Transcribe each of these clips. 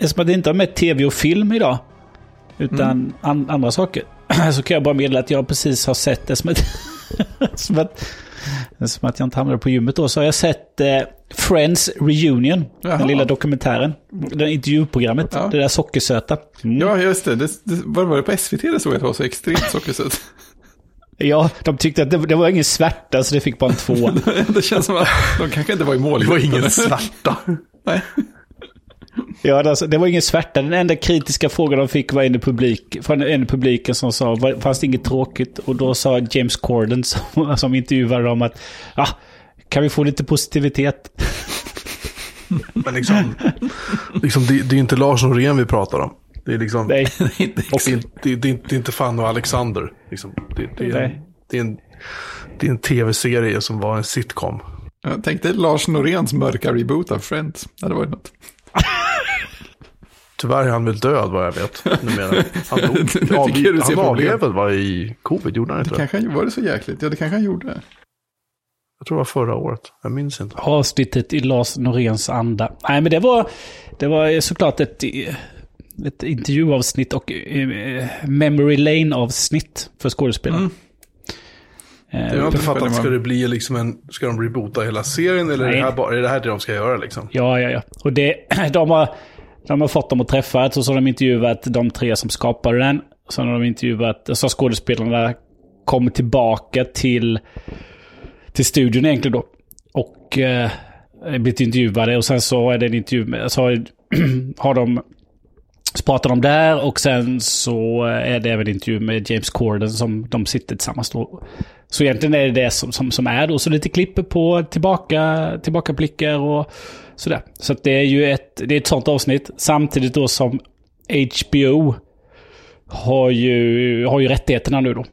eftersom det inte har med tv och film idag, utan mm. an, andra saker, så kan jag bara meddela att jag precis har sett det som, ett, som, att, som att jag inte hamnade på gymmet då, så har jag sett eh, Friends Reunion, Jaha. den lilla dokumentären. Det intervjuprogrammet, ja. det där sockersöta. Mm. Ja, just det. det, det var, var det på SVT det såg att det var så extremt sockersött? Ja, de tyckte att det, det var ingen svärta så det fick bara en två. det känns som att de kanske inte var i mål. Det var ingen svärta. Nej. Ja, alltså, det var ingen svärta. Den enda kritiska frågan de fick var en i, publik, från en i publiken som sa, fanns det inget tråkigt? Och då sa James Corden som, som intervjuade dem att, ah, kan vi få lite positivitet? Men liksom, liksom det, det är inte Lars Norén vi pratar om. Det är liksom, Nej. det, är, det, det, det är inte Fanny och Alexander. Liksom, det, det, är, det, är en, det är en tv-serie som var en sitcom. Jag tänkte Lars Noréns mörka reboot av Friends. Det hade varit något. Tyvärr är han väl död vad jag vet. Numera. Han, dog, av, han avled väl i covid, gjorde han inte det? Kanske, var det så jäkligt? Ja, det kanske han gjorde. Jag tror det var förra året. Jag minns inte. Avsnittet i Lars Noréns anda. Nej, men det var, det var såklart ett, ett intervjuavsnitt och uh, Memory Lane-avsnitt för skådespelare. Mm. Uh, jag har inte fattat, ska det bli liksom en, ska de reboota hela serien eller är det, här bara, är det här det de ska göra liksom? Ja, ja, ja. Och det, de har, de har fått dem att träffas och så har de intervjuat de tre som skapade den. Sen har de intervjuat, så har skådespelarna kommit tillbaka till till studion egentligen då. Och eh, blivit intervjuade och sen så är det en intervju med, så har, har de så pratar de där och sen så är det även en intervju med James Corden som de sitter tillsammans då. Så egentligen är det det som, som, som är då. Så lite klipp på tillbaka, tillbakablickar och sådär. Så det är ju ett, det är ett sånt avsnitt. Samtidigt då som HBO har ju, har ju rättigheterna nu då.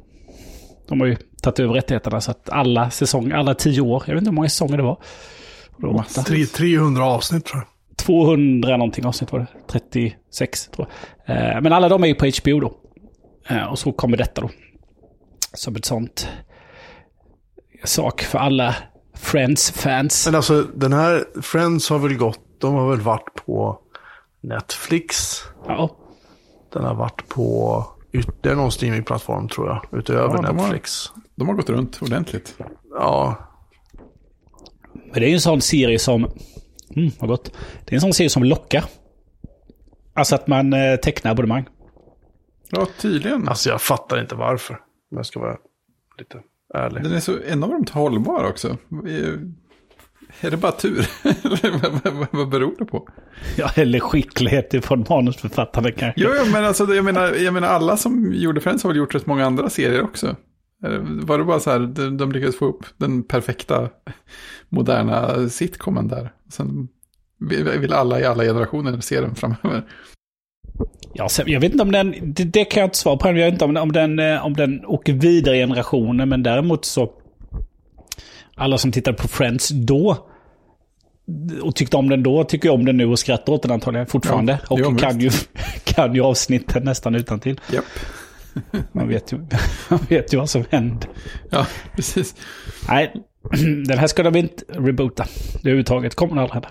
De har ju tagit över rättigheterna så att alla säsonger, alla tio år, jag vet inte hur många säsonger det var. Då, 300 avsnitt tror jag. 200 någonting avsnitt var det. 36 tror jag. Eh, men alla de är ju på HBO då. Eh, och så kommer detta då. Som ett sånt sak för alla Friends-fans. Men alltså den här Friends har väl gått, de har väl varit på Netflix. Ja. Den har varit på ytterligare någon streamingplattform tror jag. Utöver ja, Netflix. De har, de har gått runt ordentligt. Ja. Men det är ju en sån serie som... Mm, vad gott. Det är en sån serie som lockar. Alltså att man eh, tecknar abonnemang. Ja, tydligen. Alltså jag fattar inte varför. Om jag ska vara lite ärlig. Den är så enormt hållbar också. Är det bara tur? vad, beror det på? Ja, eller skicklighet från manusförfattarna kanske. Jo, jo men alltså, jag, menar, jag menar alla som gjorde Friends har väl gjort rätt många andra serier också. Var det bara så här, de, de lyckades få upp den perfekta moderna sitcomen där. Sen vill alla i alla generationer se den framöver. Ja, jag vet inte om den, det, det kan jag inte svara på. Jag vet inte om, om, den, eh, om den åker vidare i generationer, men däremot så alla som tittade på Friends då och tyckte om den då tycker om den nu och skrattar åt den antagligen fortfarande. Ja, och kan ju, kan ju avsnitten nästan utan till. Yep. man, vet ju, man vet ju vad som händer. Ja, precis. Nej, den här ska de inte reboota. Det överhuvudtaget kommer den aldrig hända.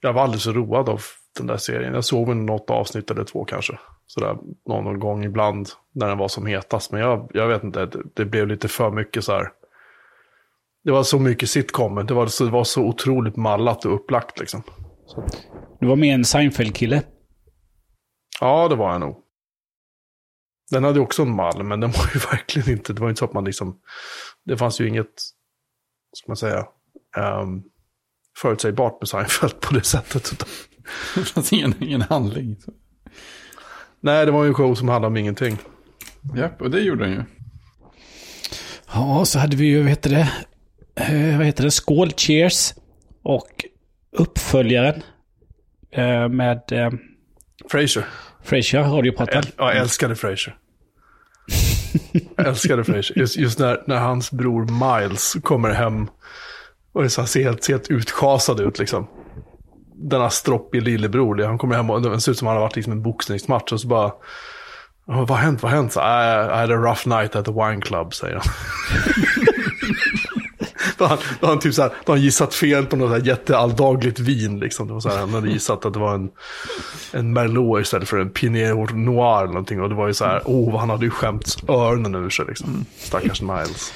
Jag var alldeles så road av den där serien. Jag såg väl något avsnitt eller två kanske. Sådär någon gång ibland när den var som hetast. Men jag, jag vet inte, det, det blev lite för mycket så här det var så mycket sitcom. Det var så, det var så otroligt mallat och upplagt liksom. Så. Du var med en Seinfeld-kille? Ja, det var jag nog. Den hade också en mall, men den var ju verkligen inte... Det var inte så att man liksom... Det fanns ju inget, ska man säga, um, förutsägbart med Seinfeld på det sättet. Utan... det fanns ingen, ingen handling. Så. Nej, det var ju en show som handlade om ingenting. Japp, och det gjorde den ju. Ja, så hade vi ju, vad heter det, eh, vad heter det, Skål Cheers. Och uppföljaren eh, med... Eh, Frasier. Frasier, radiopraten. Ja, jag älskade Frasier jag älskade Frasier. Just, just, när, när hans bror Miles kommer hem och så ser helt, ser helt utschasad ut liksom. Denna stroppig lillebror, han kommer hem och det ser ut som att han har varit liksom en boxningsmatch och så bara... Vad har hänt? Vad har hänt? Så, I, I had a rough night at the wine club, säger han. Då har han, då han typ så här, då han gissat fel på något jättealldagligt vin. Liksom. Det var så här, han hade gissat att det var en, en Merlot istället för en Pinot Noir eller någonting. Och det var ju så här, oh, han hade ju skämts öronen ur sig liksom. Stackars Miles.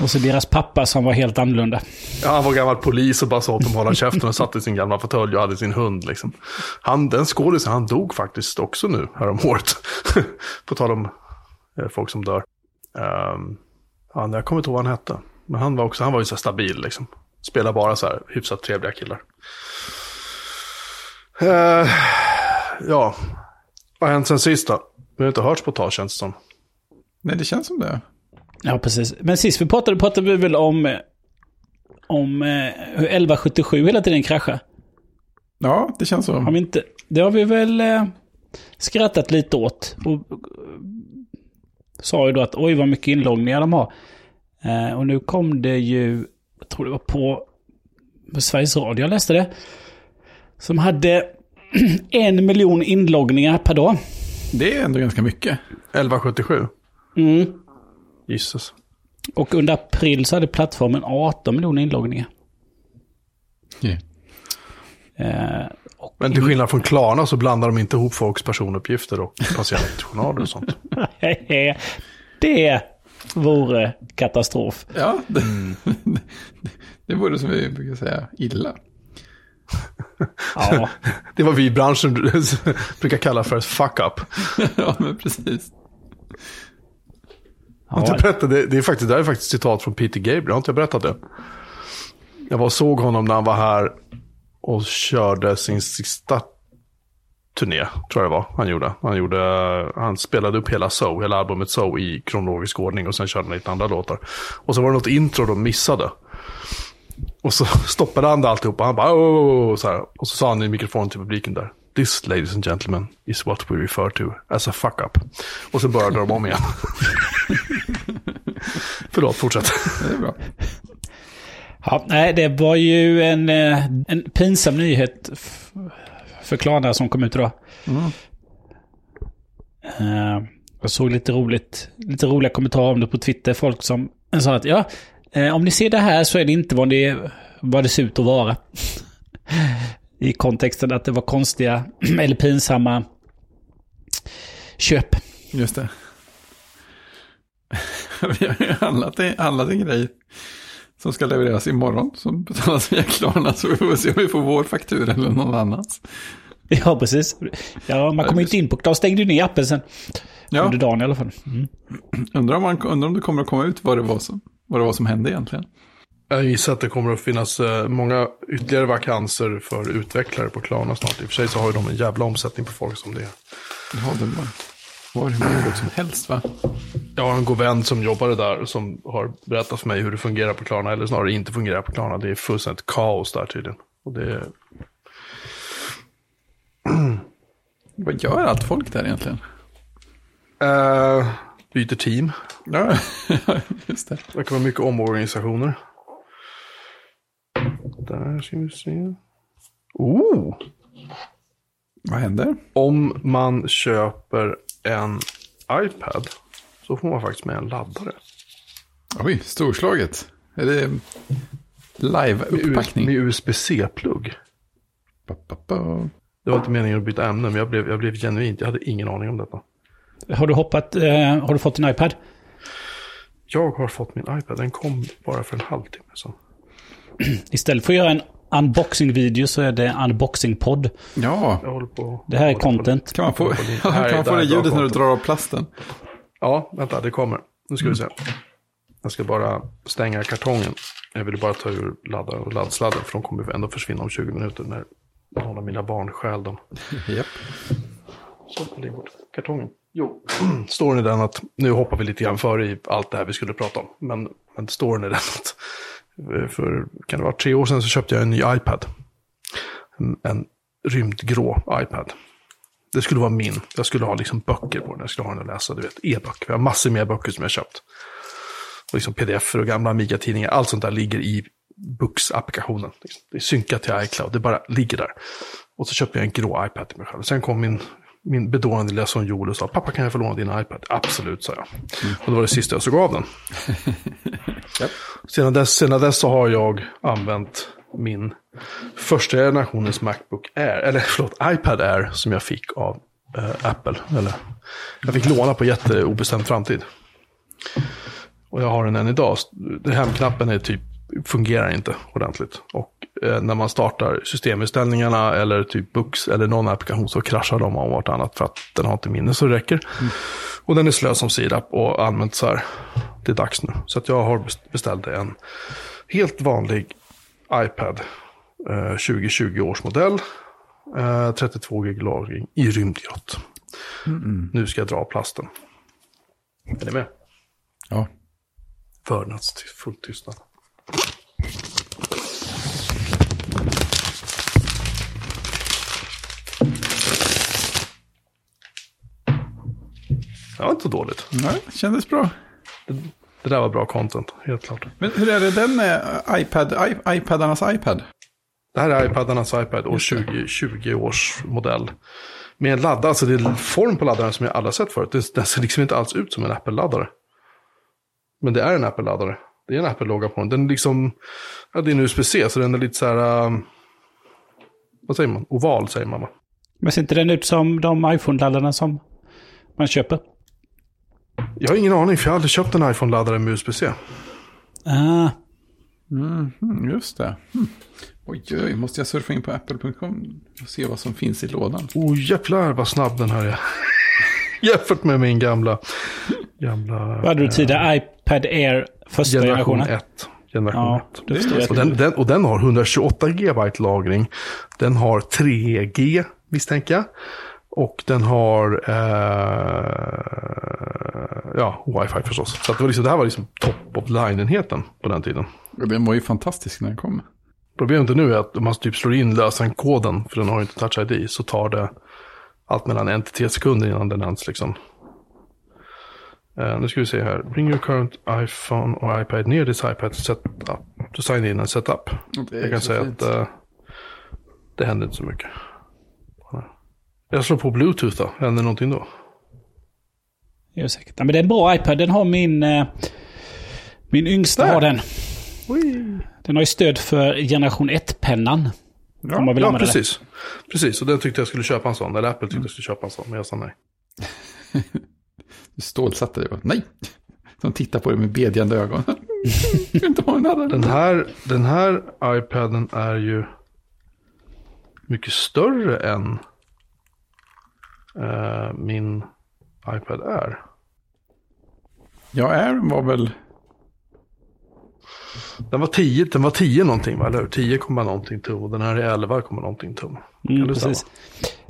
Och så deras pappa som var helt annorlunda. Ja, han var gammal polis och bara sa åt dem att hålla käften och satt i sin gamla fåtölj och hade sin hund. Liksom. Han, den skådisen, han dog faktiskt också nu häromåret. På tal om eh, folk som dör. Um, ja, jag kommer inte ihåg vad han hette. Men han var också, han var ju så här stabil liksom. Spelar bara så här hyfsat trevliga killar. Uh, ja, vad har hänt sen sist då? Vi har inte hörts på ett tag känns det som. Nej, det känns som det. Ja, precis. Men sist vi pratade, pratade vi väl om, om eh, hur 1177 hela tiden kraschar. Ja, det känns så. Har vi inte, det har vi väl eh, skrattat lite åt. Och, eh, sa ju då att oj vad mycket inloggningar de har. Eh, och nu kom det ju, jag tror det var på, på Sveriges Radio jag läste det. Som hade en miljon inloggningar per dag. Det är ändå ganska mycket. 1177. Mm. Jesus. Och under april så hade plattformen 18 miljoner inloggningar. Yeah. Eh, Men till skillnad från Klarna så blandar de inte ihop folks personuppgifter och patientjournaler och sånt. det vore katastrof. Ja, det, det vore som vi brukar säga illa. Ja, Det var vi i branschen brukar kalla för ett fuck-up. ja, men precis. Inte jag berättat det? Det är faktiskt, det här är faktiskt citat från Peter Gabriel. Har inte jag berättat det? Jag var såg honom när han var här och körde sin sista turné, tror jag det var, han gjorde. Han, gjorde, han spelade upp hela So, hela albumet So i kronologisk ordning och sen körde han lite andra låtar. Och så var det något intro de missade. Och så stoppade han det alltihopa. han bara oh, så här. Och så sa han i mikrofonen till publiken där. This, ladies and gentlemen, is what we refer to as a fuck-up. Och så började de om igen. Förlåt, fortsätt. Det är bra. ja, nej, det var ju en, eh, en pinsam nyhet för Klarna som kom ut idag. Eh, jag såg lite roligt, lite roliga kommentarer om det på Twitter. Folk som sa att ja, eh, om ni ser det här så är det inte vad det, vad det ser ut att vara. I kontexten att det var konstiga eller pinsamma köp. Just det. Vi har ju handlat, en- handlat en grej som ska levereras imorgon som betalas via Klarna. Så vi får se om vi får vår faktura eller någon annans. Ja, precis. Ja, man kommer inte in på... De stängde ju ner appen sen. Ja, Under dagen i alla fall. Mm. undrar om, man, undrar om det kommer att komma ut vad det var som, vad det var som hände egentligen. Jag gissar att det kommer att finnas eh, många ytterligare vakanser för utvecklare på Klarna snart. I och för sig så har ju de en jävla omsättning på folk som det är. Ja, det var, var hur många som helst va? Jag har en god vän som jobbade där som har berättat för mig hur det fungerar på Klarna, eller snarare inte fungerar på Klarna. Det är fullständigt kaos där tydligen. Och det är... Vad gör allt folk där egentligen? Eh, byter team. Ja, just det. Det kan vara mycket omorganisationer. Där ska vi se. Oh! Vad händer? Om man köper en iPad så får man faktiskt med en laddare. Oj, storslaget. Är det live-upppackning? Med USB-C-plugg. Det var inte meningen att byta ämne, men jag blev, jag blev genuint, jag hade ingen aning om detta. Har du hoppat... Eh, har du fått din iPad? Jag har fått min iPad, den kom bara för en halvtimme sedan. Istället för att göra en unboxing-video så är det unboxing-podd. Ja, Jag håller på... Det här är jag håller på- content. kan man få, kan man få det ljudet när du drar av plasten? Ja, vänta, det kommer. Nu ska vi se. Jag ska bara stänga kartongen. Jag ville bara ta ur laddaren och laddsladden, för de kommer ändå försvinna om 20 minuter när någon av mina barn stjäl dem. Japp. Så, kartongen. Jo, storyn är den att, nu hoppar vi lite grann före i allt det här vi skulle prata om. Men, men storyn är den att, eh, för kan det vara tre år sedan så köpte jag en ny iPad. En, en rymdgrå iPad. Det skulle vara min. Jag skulle ha liksom böcker på den. Jag skulle ha den att läsa, du vet, e-böcker. Jag har massor med böcker som jag köpt. Och liksom pdf och gamla Amiga-tidningar. Allt sånt där ligger i Books-applikationen. Liksom. Det är synkat till iCloud, det bara ligger där. Och så köpte jag en grå iPad till mig själv. Sen kom min min bedårande lilla son Joel och sa pappa kan jag få låna din iPad? Absolut, sa jag. Och det var det sista jag såg av den. Japp. Sedan dess, sedan dess så har jag använt min första generationens Macbook Air, eller förlåt, iPad Air som jag fick av eh, Apple. Eller, jag fick låna på jätteobestämd framtid. Och jag har den än idag. Den Hemknappen är typ, fungerar inte ordentligt. Och eh, när man startar systeminställningarna eller typ Books eller någon applikation så kraschar de om vartannat för att den har inte minne så det räcker. Och den är slö som sirap och använt så här. Det är dags nu. Så att jag har best- beställt en helt vanlig iPad. Eh, 2020 års modell. Eh, 32 gig lagring i rymdgrott. Nu ska jag dra plasten. Är ni med? Ja. Vördnadsfull tystnad. Det var inte så dåligt. Nej, kändes bra. Det där var bra content, helt klart. Men hur är det den med iPad, I, iPadarnas iPad? Det här är iPadarnas iPad år 2020 års modell. Med en laddare, alltså det är form på laddaren som jag aldrig sett förut. Det- Den ser liksom inte alls ut som en Apple-laddare. Men det är en Apple-laddare. Det är en Apple-logga på den. Den är liksom, ja det är en USB-C så den är lite så här, um, vad säger man? Oval säger man va? Men ser inte den ut som de iPhone-laddarna som man köper? Jag har ingen aning för jag har aldrig köpt en iPhone-laddare med USB-C. Ah, Mm, just det. Mm. Oj, oj, måste jag surfa in på apple.com och se vad som finns i lådan? Oh jävlar vad snabb den här är. Jämfört med min gamla, gamla vad hade du tidigare? iPad Air första generation generationen? 1. Generation Ja, 1. det förstår jag. Och den, den, och den har 128 GB lagring. Den har 3G misstänker jag. Och den har eh, ja, wifi förstås. Så att det, var liksom, det här var liksom top of line-enheten på den tiden. Den var ju fantastisk när den kom. Problemet nu är att om man typ slår in lösenkoden, för den har ju inte touch ID, så tar det allt mellan en till tre sekunder innan den ens liksom. Eh, nu ska vi se här. Bring your current iPhone or iPad near this iPad to set up. To sign in and set up. Jag kan säga fint. att eh, det händer inte så mycket. Jag slår på Bluetooth då. Händer någonting då? Är säkert. Ja, men det är en bra iPad. Den har min... Eh, min yngsta Där. har den. Den har ju stöd för generation 1-pennan. om man vill Ja, använda precis. Precis, och den tyckte jag skulle köpa en sån. Eller Apple tyckte jag skulle köpa en sån, men jag sa nej. Du stålsatte dig. va? Nej! De tittar på dig med bedjande ögon. Inte ha en annan. Den här, den här iPaden är ju mycket större än eh, min iPad är. Ja, Air var väl... Den var 10, den var 10 någonting, va? eller hur? 10, komma någonting tum och den här är 11, komma någonting tum. Mm, det precis.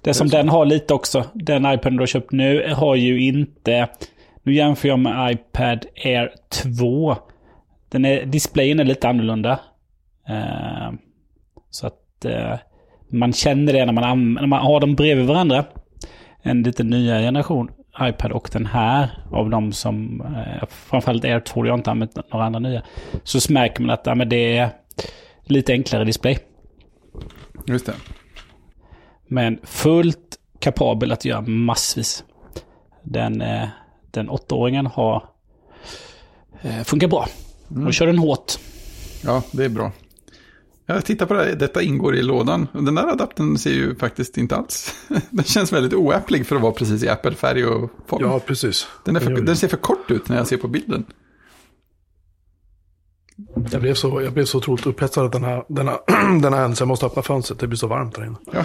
Det som den har lite också, den iPaden du har köpt nu, har ju inte... Nu jämför jag med iPad Air 2. Den är, displayen är lite annorlunda. Eh, så att eh, man känner det när man, när man har dem bredvid varandra. En lite nyare generation iPad och den här av de som, eh, framförallt Air 2, jag har inte använt några andra nya. Så märker man att ja, men det är lite enklare display. Just det. Men fullt kapabel att göra massvis. Den, eh, den åttaåringen har eh, funkar bra. Och kör den hårt. Ja, det är bra. Jag tittar på det här. Detta ingår i lådan. Den där adaptern ser ju faktiskt inte alls... Den känns väldigt oäpplig för att vara precis i Apple-färg och form. Ja, precis. den, för, den ser för kort ut när jag ser på bilden. Jag blev så, jag blev så otroligt upphetsad att den här, den här, den här händelsen, jag måste öppna fönstret, det blir så varmt där inne. Ja,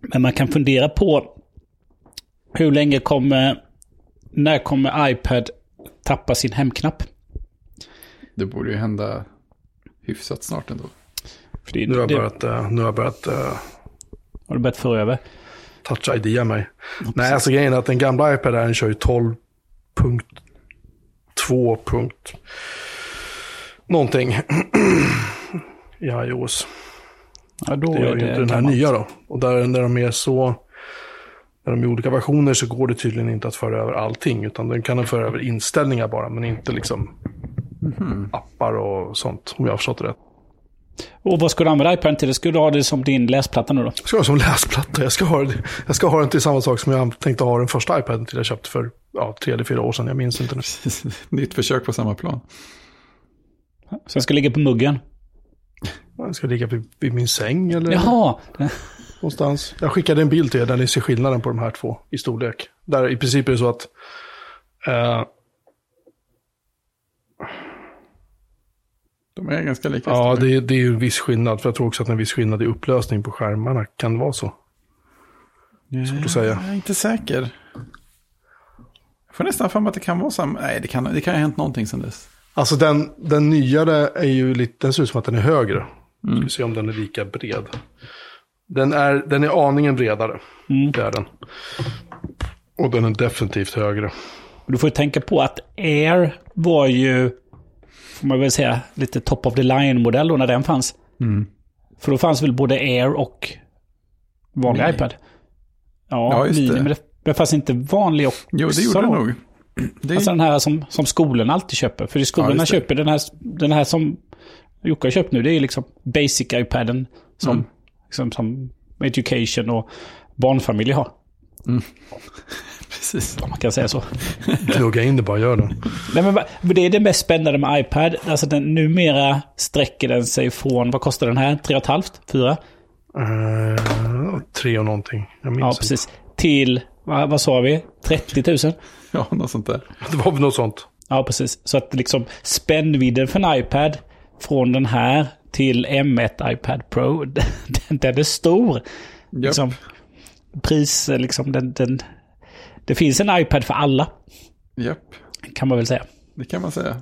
Men man kan fundera på hur länge kommer... När kommer iPad tappa sin hemknapp? det borde ju hända hyfsat snart ändå. För det, Nu har jag det, börjat, eh, nu har jag börjat eh, har du börjat få över. touch ID mig. Nej, alltså grejen är att den gamla iPad den kör ju 12.2. punkt Någonting i iOS. Ja, då Det är gör ju inte den här nya då. Och där, när de är så... När de är olika versioner så går det tydligen inte att föra över allting. Utan den kan föra över inställningar bara, men inte liksom appar och sånt. Om jag har förstått det rätt. Och vad ska du använda iPaden till? Ska du ha det som din läsplatta nu då? Jag ska ha det som läsplatta. Jag ska, ha, jag ska ha den till samma sak som jag tänkte ha den första iPaden till jag köpte för ja, tre eller fyra år sedan. Jag minns inte nu. Nytt försök på samma plan. Sen ska ligga på muggen. Den ska ligga vid, vid min säng eller Jaha! någonstans. Jag skickade en bild till er där ni ser skillnaden på de här två i storlek. Där i princip är det så att eh, De är ganska lika ja, det, är- det är ju en viss skillnad. För jag tror också att det är en viss skillnad i upplösning på skärmarna kan vara så. Svårt att säga. Jag är inte säker. Jag får nästan för mig att det kan vara samma. Nej, det kan, det kan ha hänt någonting sedan dess. Alltså den, den nyare är ju lite, den ser ut som att den är högre. Ska vi se om den är lika bred. Den är, den är aningen bredare. Det är den. Och den är definitivt högre. Du får ju tänka på att Air var ju, får man väl säga, lite top of the line-modell då när den fanns. För då fanns väl både Air och vanlig Mini. iPad. Ja, Ja, just Mini, det. men det, fanns inte vanlig också. Jo, det gjorde det nog. Det är, Alltså den här som, som skolorna alltid köper. För i skolorna Ja, köper den här, den här som Jocke har köpt nu. Det är liksom basic-iPaden som, Mm. liksom, som education och barnfamiljer har. precis. Om man kan säga så. Plugga in det bara, gör det. Nej, men det är det mest spännande med iPad. Alltså den, numera sträcker den sig från, vad kostar den här? 3,5? 4? Uh, tre och någonting. Jag minns Ja, inte. precis. Till, vad, vad sa vi? 30 000? Ja, något sånt där. Det var väl något sånt. Ja, precis. Så att liksom spännvidden för en iPad från den här till M1 iPad Pro, den, den är stor. Japp. Liksom, pris, liksom, den, den, det finns en iPad för alla, Japp, kan man väl säga. det kan man säga.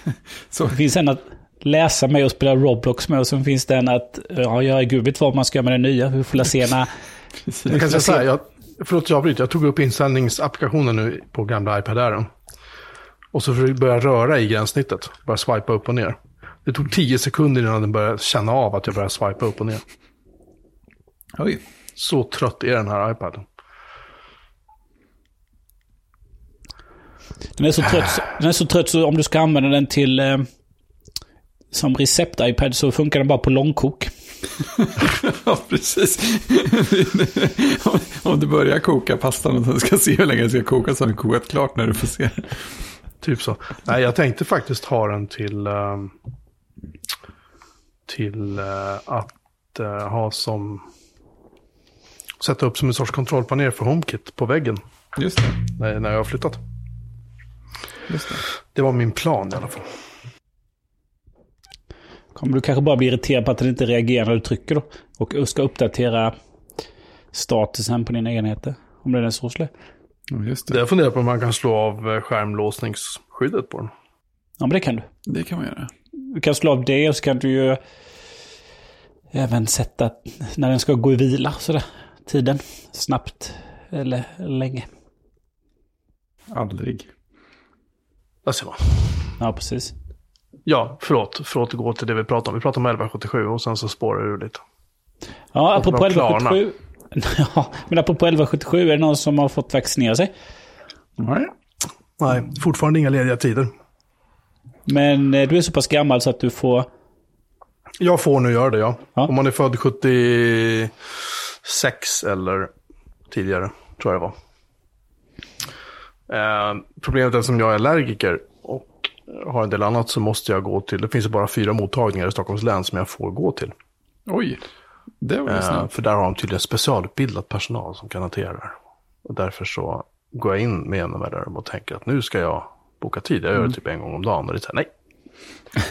Så, Det finns en att läsa med och spela Roblox med och sen finns det en att, ja, jag är gud vet vad man ska göra med den nya. Vi får la se när... Jag kan säga så här, jag, förlåt jag avbryter, jag tog upp inställningsapplikationen nu på gamla iPad Airen. Och så började jag röra i gränssnittet, bara swipa upp och ner. Det tog tio sekunder innan den började känna av att jag började swipa upp och ner. oj. Så trött är den här iPaden. Den är så trött, den är så, trött så om du ska använda den till... Eh, som recept-iPad så funkar den bara på långkok. Ja, precis. Om- Om du börjar koka pastan och sen ska se hur länge det ska koka så har den kokat klart när du får se. Typ så. Nej, jag tänkte faktiskt ha den till, ehm, till eh, att eh, ha som... Sätta upp som en sorts kontrollpanel för HomeKit på väggen Just det. när, när jag har flyttat. Just det. Det var min plan i alla fall. Kommer du kanske bara bli irriterad på att den inte reagerar när du trycker då. Och ska uppdatera statusen på dina enheter. Om den är så slö. Just Det det. jag funderar på om man kan slå av eh, skärmlåsningsskyddet på den. Ja, men det kan du. Det kan man göra. Du kan slå av det och så kan du ju även sätta när den ska gå i vila. Sådär. Tiden. Snabbt. Eller länge. Aldrig. Där ser man. Ja, precis. Ja, förlåt. För att återgå till det vi pratade om. Vi pratade om 1177 och sen så spårar ur lite. Ja, apropå de Klarna. 1177. Ja, men apropå 1177, är det någon som har fått vaccinera sig? Nej. Nej, fortfarande inga lediga tider. Men eh, du är så pass gammal så att du får... Jag får nu göra det, ja. Ja. Om man är född 76 eller tidigare, tror jag det var. Eh, problemet är som jag är allergiker och har en del annat så måste jag gå till, det finns ju bara fyra mottagningar i Stockholms län som jag får gå till. Oj. Det var ju Eh, snabbt. för där har de tydligen specialutbildat personal som kan hantera det här. Och därför så går jag in med en med där och tänker att nu ska jag boka tid. Jag gör det typ en gång om dagen och det är så här, nej.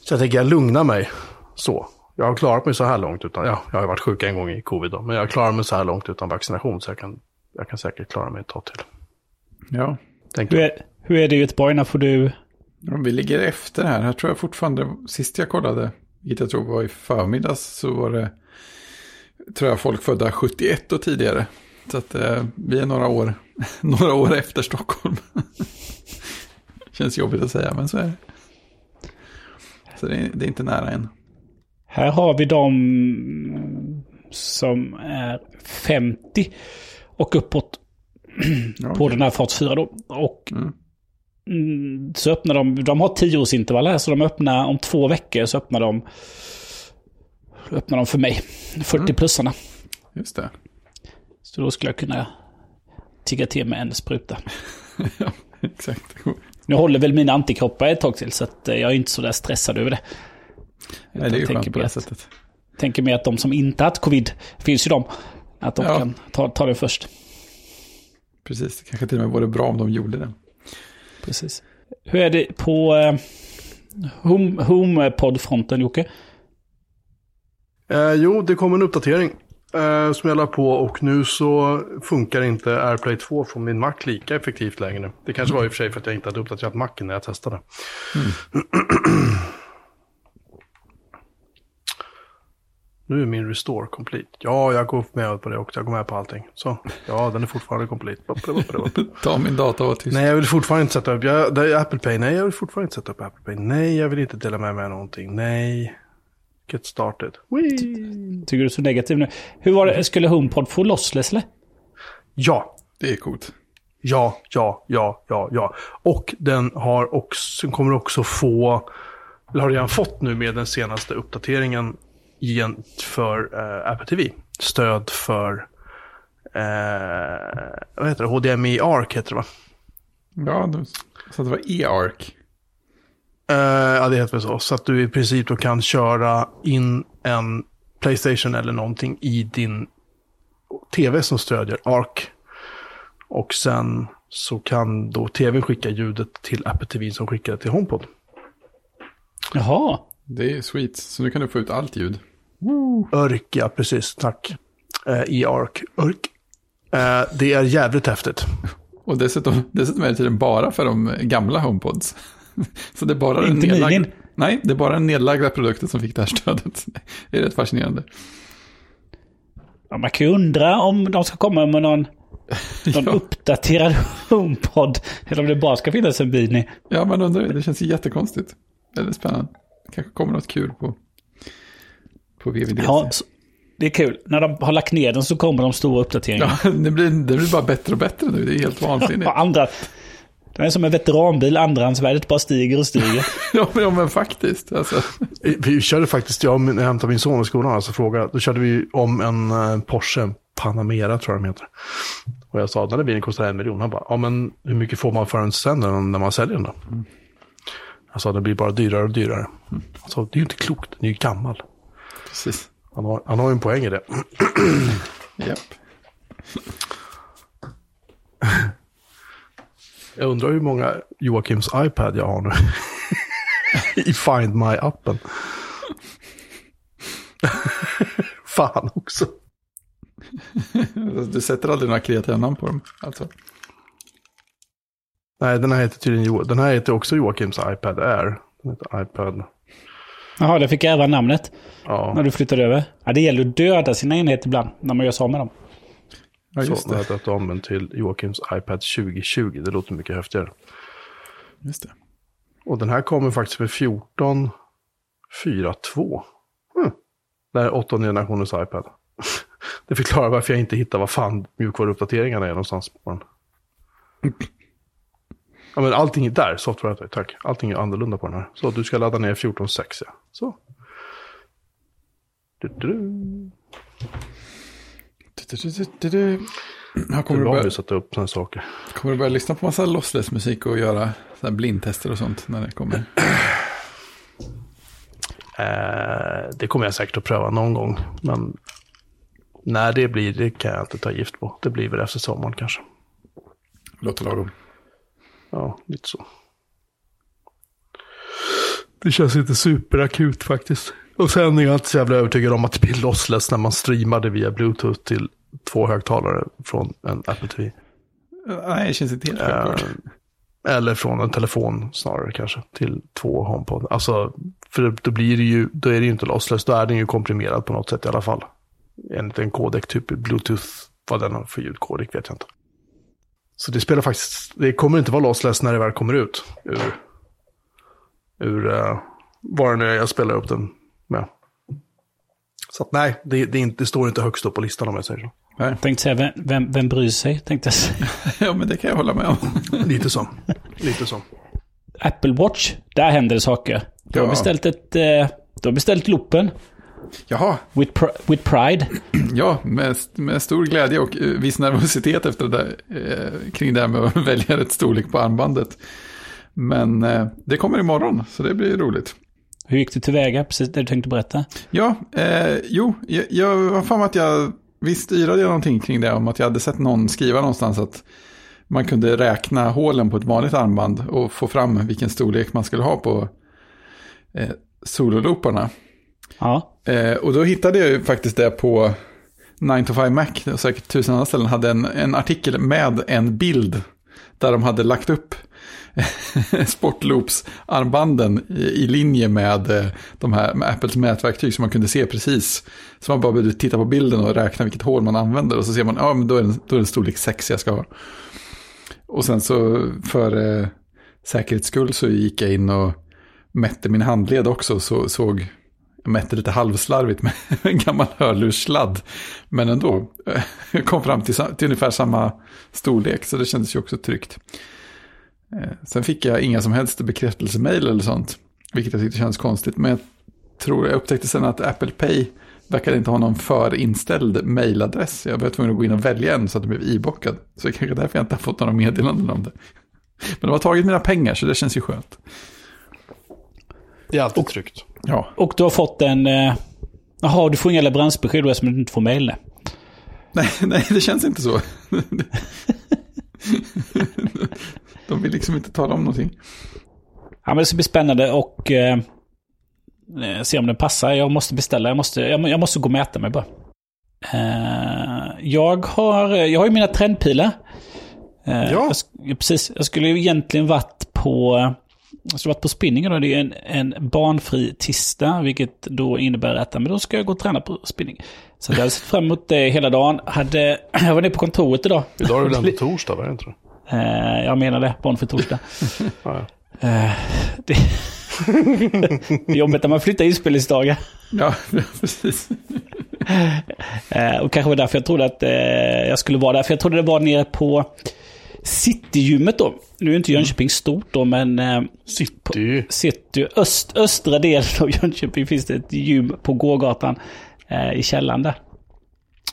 så jag tänker jag lugna mig så. Jag har klarat mig så här långt utan, ja, jag har varit sjuk en gång i covid då, men jag klarar mig så här långt utan vaccination så jag kan, jag kan säkert klara mig ett tag till. Ja. Tänker Hur är, hur är det i Göteborg? När får du... Vi ligger efter här. Här tror jag fortfarande, sist jag kollade, vilket jag tror var i förmiddags, så var det, tror jag, folk födda 71 och tidigare. Så att eh, vi är några år, några år efter Stockholm. Känns jobbigt att säga, men så är det. Så det är, det är inte nära än. Här har vi de som är 50 och uppåt Ja, på den här fas 4 då. Och Mm. mm, så öppnar de, de har 10-årsintervall här, så de öppnar om två veckor så öppnar de öppnar de för mig. 40-plussarna. Just det. Så då skulle jag kunna tigga till med en spruta. ja, exakt. Nu håller väl mina antikroppar ett tag till så att eh, jag är inte så där stressad över det. Nej, det är ju tänker skönt på det att- sättet. Tänker mig att de som inte haft covid, finns ju de, att de Ja. kan ta, ta det först. Precis, det kanske till och med vore bra om de gjorde det. Precis. Hur är det på eh, home, HomePod-fronten, Jocke? Eh, jo, det kom en uppdatering eh, som jag la på och nu så funkar inte AirPlay 2 från min Mac lika effektivt längre. Det kanske var i och för sig för att jag inte hade uppdaterat Macen när jag testade. Nu är min restore complete. Ja, jag går med på det också. Jag går med på allting. Så, ja, den är fortfarande complete. Ta min data och vara tyst. Nej, jag vill fortfarande inte sätta upp jag, det är Apple Pay. Nej, jag vill fortfarande inte sätta upp Apple Pay. Nej, jag vill inte dela med mig av någonting. Nej. Get started. Whee! Tycker du är så negativ nu? Hur var det? Skulle HomePod få lossless eller? Ja, Det är coolt. ja, ja, ja, ja, ja. Och den har också, den kommer också få, eller har redan fått nu med den senaste uppdateringen gen- för eh, Apple TV. Stöd för, eh, vad heter det, HDMI ARC heter det va? Ja, det- så att det var e-arc. Eh, ja, det heter väl så. Så att du i princip då kan köra in en Playstation eller någonting i din tv som stödjer ARC. Och sen så kan då tvn skicka ljudet till Apple TV som skickar det till HomePod. Jaha. Det är sweet. Så nu kan du få ut allt ljud. Örk, ja precis, tack. Eh, I ARC, Örk. Eh, det är jävligt häftigt. Och dessutom, dessutom är det tydligen bara för de gamla HomePods. Så det är bara den Inte minin. Nej, det är bara den nedlagda produkten som fick det här stödet. Det är rätt fascinerande. Ja, man kan ju undra om de ska komma med någon, någon Ja. uppdaterad HomePod. Eller om det bara ska finnas en Beanie. Ja, man undrar ju. Det känns ju jättekonstigt. Väldigt spännande. kanske kommer något kul på, på VVDC. Ja, så- det är kul. När de har lagt ner den så kommer de stora uppdateringarna. Ja, det, blir, det blir bara bättre och bättre nu. Det är helt vansinnigt. Andra, den är som en veteranbil, andrahandsvärdet bara stiger och stiger. ja, men, ja, men faktiskt. Alltså. Vi körde faktiskt, jag och- när jag hämtade min son i skolan, alltså fråga, då körde vi om en eh, Porsche Panamera tror jag de heter. Och jag sa, den där bilen kostar en miljon. Han bara, ja men hur mycket får man för den sen när man säljer den då? Jag sa, det blir bara dyrare och dyrare. Han sa, det är ju inte klokt, den är ju gammal. Precis. Han har, han har ju en poäng i det. Japp. Jag undrar hur många Joakims iPad jag har nu. I Find My-appen. Fan också. Du sätter aldrig några kreativa namn på dem. Alltså. Nej, den här heter tydligen Jo- Den här heter också Joakims iPad Air. Den heter iPad. Jaha, det fick även namnet Ja, när du flyttade över. Ja, det gäller att döda sina enheter ibland när man gör av med dem. Ja, just så det. jag döpt om den till Joakims iPad 2020. Det låter mycket häftigare. Just det. Och den här kommer faktiskt för 14 4.2. Hmm. Det här är åttonde generationens iPad. Det förklarar varför jag inte hittar vad fan mjukvaruuppdateringarna är någonstans på den. Ja men allting är där, software tack. Allting är annorlunda på den här. Så du ska ladda ner 14.6 ja. Så. Du, du, du. Du, du, du, du, du. Ja, Det är kommer, du börja, du sätter upp sådana saker. kommer du börja lyssna på massa lossless musik och göra så här blindtester och sånt när det kommer? Eh, det kommer jag säkert att pröva någon gång. Men när det blir, det kan jag inte ta gift på. Det blir väl efter sommaren kanske. Låter lagom. Ja, lite så. Det känns inte superakut faktiskt. Och sen är jag inte så jävla övertygad om att det blir lossless när man streamade via bluetooth till två högtalare från en Apple TV. Nej, det känns inte helt Eh, självklart. eller från en telefon snarare kanske till två HomePod. Alltså, för då blir det ju, då är det ju inte lossless, då är den ju komprimerad på något sätt i alla fall. Enligt en kodek, typ bluetooth, vad den har för ljudkodek vet jag inte. Så det spelar faktiskt, det kommer inte vara lossless när det väl kommer ut ur, ur uh, vad det nu är jag spelar upp den med. Så att nej, det, det, är inte, det står inte högst upp på listan om jag säger så. Nej. Tänkte säga, vem, vem, vem bryr sig? Tänkte jag säga. Ja, men det kan jag hålla med om. Lite så. Lite så. Apple Watch, där händer det saker. Du har Ja. beställt ett... Eh, du har beställt loopen. Jaha, With, pr with pride. ja, med, med stor glädje och eh, viss nervositet efter det där, eh, kring det här med att välja rätt storlek på armbandet. Men eh, det kommer imorgon, så det blir roligt. Hur gick du tillväga? Precis det du tänkte berätta. Ja, eh, jo, jag, jag har för mig att jag, visst yrade jag någonting kring det om att jag hade sett någon skriva någonstans att man kunde räkna hålen på ett vanligt armband och få fram vilken storlek man skulle ha på eh, sololooparna. Ja. Eh, och då hittade jag ju faktiskt det på 9 to 5 Mac och säkert tusen andra ställen hade en, en artikel med en bild där de hade lagt upp Sportloops-armbanden i, i linje med eh, de här med Apples mätverktyg som man kunde se precis. Så man bara behövde titta på bilden och räkna vilket hål man använder och så ser man, ja men då är det, då är det storlek 6 jag ska ha. Och sen så för eh, säkerhets skull så gick jag in och mätte min handled också, så såg jag mätte lite halvslarvigt med en gammal hörlurssladd. Men ändå, jag kom fram till, till ungefär samma storlek, så det kändes ju också tryggt. Eh, Sen fick jag inga som helst bekräftelsemail eller sånt, vilket jag tyckte kändes konstigt. Men jag tror jag upptäckte sen att Apple Pay verkade inte ha någon förinställd mailadress. Jag var tvungen att gå in och välja en så att det blev ibockad. Så det är kanske därför jag inte har fått några meddelanden om det. Men de har tagit mina pengar så det känns ju skönt. Det är alltid tryggt. Ja, Och du har fått en... eh, Jaha, du får inga leveransbesked eftersom du inte får mejl. nej, nej det känns inte så. De vill liksom inte tala om någonting. Ja, men det ska bli spännande och eh, eh, se om den passar. Jag måste beställa. Jag måste, jag, jag måste gå och mäta mig bara. Eh, jag, har, jag har ju mina trendpilar. Eh, Ja. jag, precis. Jag skulle ju egentligen varit på... Jag skulle varit på spinningen och det är en, en barnfri tisdag. Vilket då innebär att men då ska jag gå och träna på spinning. Så jag hade sett fram emot det hela dagen. Hade, jag var nere på kontoret idag. Idag är det väl ändå torsdag, var det inte det? Eh, jag menar det, barnfri torsdag. Ja, Eh, det... det är jobbigt när man flyttar inspelningsdagar. Ja, precis. Eh, och kanske var därför jag trodde att eh, jag skulle vara där. För jag trodde det var nere på Citygymmet då. Nu är inte Jönköping stort då, men City. City, öst, östra delen av Jönköping finns det ett gym på gågatan i källaren där.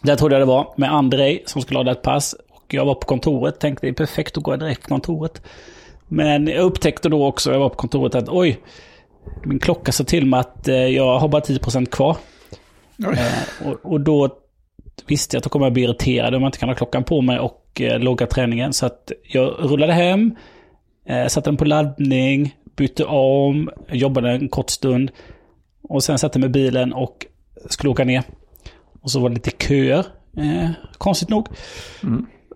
Där trodde jag det var med Andrei som skulle ha ett pass. Jag var på kontoret, tänkte det är perfekt att gå direkt på kontoret. Men jag upptäckte då också, jag var på kontoret, att oj, min klocka sa till mig att eh, jag har bara 10% kvar. Eh, och, och då visste jag att då kommer jag bli irriterad om jag inte kan ha klockan på mig och eh, logga träningen. Så att jag rullade hem, eh, satte den på laddning, bytte om, jobbade en kort stund. Och sen satte mig i bilen och skulle åka ner. Och så var det lite köer, eh, konstigt nog.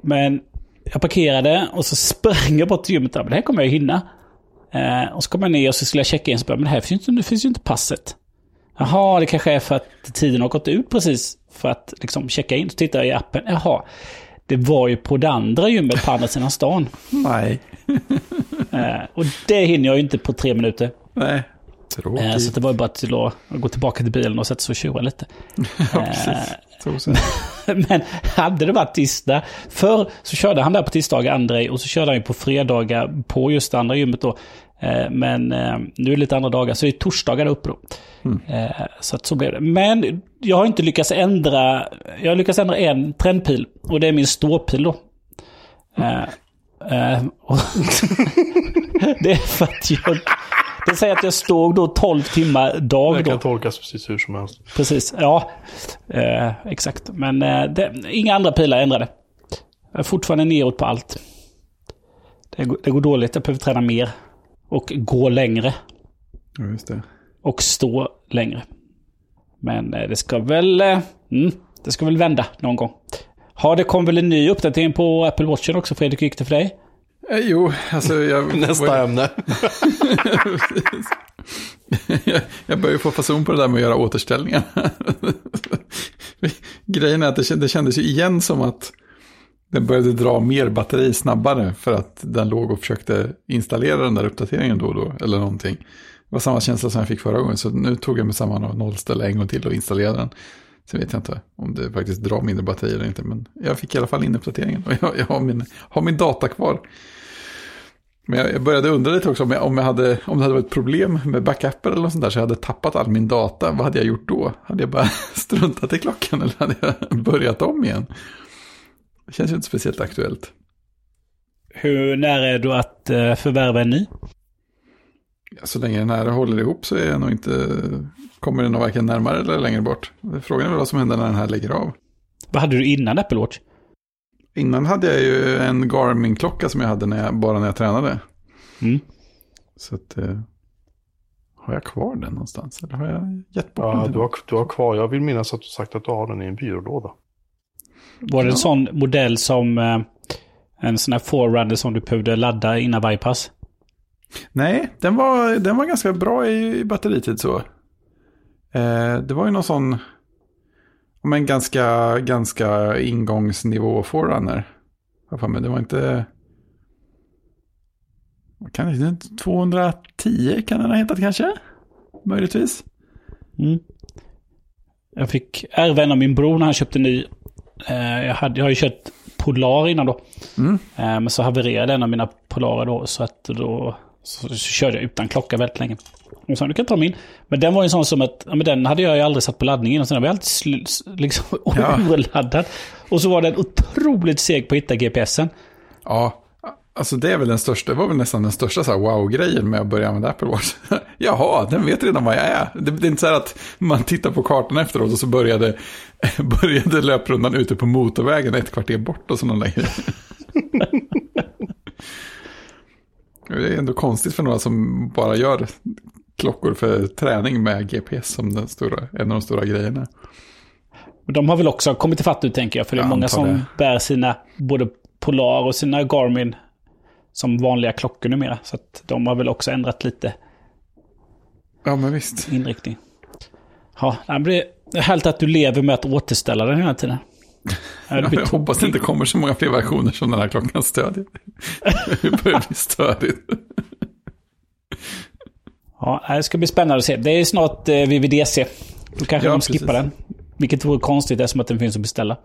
Men jag parkerade och så sprang jag bort till gymmet. där, Men det här kommer jag hinna. Eh, och så kom jag ner och så skulle jag checka in. Så bara, men det här finns ju, inte- finns ju inte passet. Jaha, det kanske är för att tiden har gått ut precis för att liksom checka in. Så tittar jag i appen. Jaha, det var ju på det andra gymmet på andra sidan stan. Nej. Eh, och det hinner jag ju inte på tre minuter. Nej. Eh, Tråkigt. så det var ju bara till att gå tillbaka till bilen och sätta sig och tjura lite. ja, precis. Men hade det varit tisdag, förr så körde han där på tisdagar, Andrei, och så körde han ju på fredagar på just det andra gymmet då. Eh, Men eh, nu är det lite andra dagar, så det är torsdagar uppe då. Eh, Så att så blev det. Men jag har inte lyckats ändra, jag har lyckats ändra en trendpil, och det är min ståpil då. Och det är för att jag, det säger att jag stod då 12 timmar dag Det då. kan tolkas precis hur som helst. Precis, ja. Eh, exakt. Men eh, det, inga andra pilar ändrade. Jag är fortfarande neråt på allt. Det går, det går dåligt, jag behöver träna mer. Och gå längre. Ja, just det. Och stå längre. Men eh, det ska väl... Eh, mm, det ska väl vända någon gång. Ja, det kom väl en ny uppdatering på Apple Watchen också Fredrik, hur gick det för dig? Eh, jo, alltså jag... Nästa ämne. jag, börjar få fason på det där med att göra återställningar. Grejen är att det kändes ju igen som att den började dra mer batteri snabbare för att den låg och försökte installera den där uppdateringen då och då, eller någonting. Det var samma känsla som jag fick förra gången, så nu tog jag mig samman och nollställde en gång till och installerade den. Sen vet jag inte om det faktiskt drar mindre batteri eller inte, men jag fick i alla fall in uppdateringen och jag, jag har, min, har min data kvar. Men jag, jag började undra lite också om, jag, om, jag hade, om det hade varit problem med backuper eller något sånt där så jag hade tappat all min data. Vad hade jag gjort då? Hade jag bara struntat i klockan eller hade jag börjat om igen? Det känns ju inte speciellt aktuellt. Hur nära är du att eh, förvärva en ny? Så länge den här håller ihop så är jag nog inte, kommer den nog varken närmare eller längre bort. Frågan är väl vad som händer när den här lägger av. Vad hade du innan Apple Watch? Innan hade jag ju en Garmin-klocka som jag hade när jag, bara när jag tränade. Mm. Så att, eh, har jag kvar den någonstans? Eller har jag gett bort Ja, den? du, har, du har kvar, jag vill minnas att du sagt att du har den i en byrålåda. Var det en Ja. sån modell som eh, en sån här forerunner som du behövde ladda innan varje pass? Nej, den var, den var ganska bra i, i batteritid så. Eh, det var ju någon sån, men ganska, ganska ingångsnivå forerunner. mig. Det var inte... Kan det, 210 kan den ha hetat kanske? Möjligtvis. Mm. Jag fick ärva en av min bror när han köpte ny. Eh, jag, hade, jag har ju kört Polar innan då. Mm. Eh, men så havererade en av mina Polarer då. Så att då så, så körde jag utan klocka väldigt länge. Och så du kan ta min. Men den var ju en sån som att, ja, men den hade jag ju aldrig satt på laddningen. Så den var alltid liksom Ja. urladdad. Och så var den otroligt seg på att hitta GPSen. Ja, alltså det är väl den största, det var väl nästan den största så wow-grejen med att börja använda Apple Watch. Jaha, den vet redan vad jag är. Det, det är inte så här att man tittar på kartan efteråt och så började, började löprundan ute på motorvägen ett kvarter bort och sådana grejer. Det är ändå konstigt för några som bara gör klockor för träning med GPS som den stora, en av de stora grejerna. De har väl också kommit ifatt nu tänker jag. För det är Jag många som det. bär sina både Polar och sina Garmin som vanliga klockor numera. Så att de har väl också ändrat lite Ja, men visst. inriktning. Ja, det är härligt att du lever med att återställa den hela tiden. Jag hoppas det inte kommer så många fler versioner som den här klockan stödjer. Det börjar bli störigt. Ja, det ska bli spännande att se. Det är snart eh, VVDC. Då kanske Ja, de skippar precis. den. Vilket vore konstigt eftersom att den finns att beställa.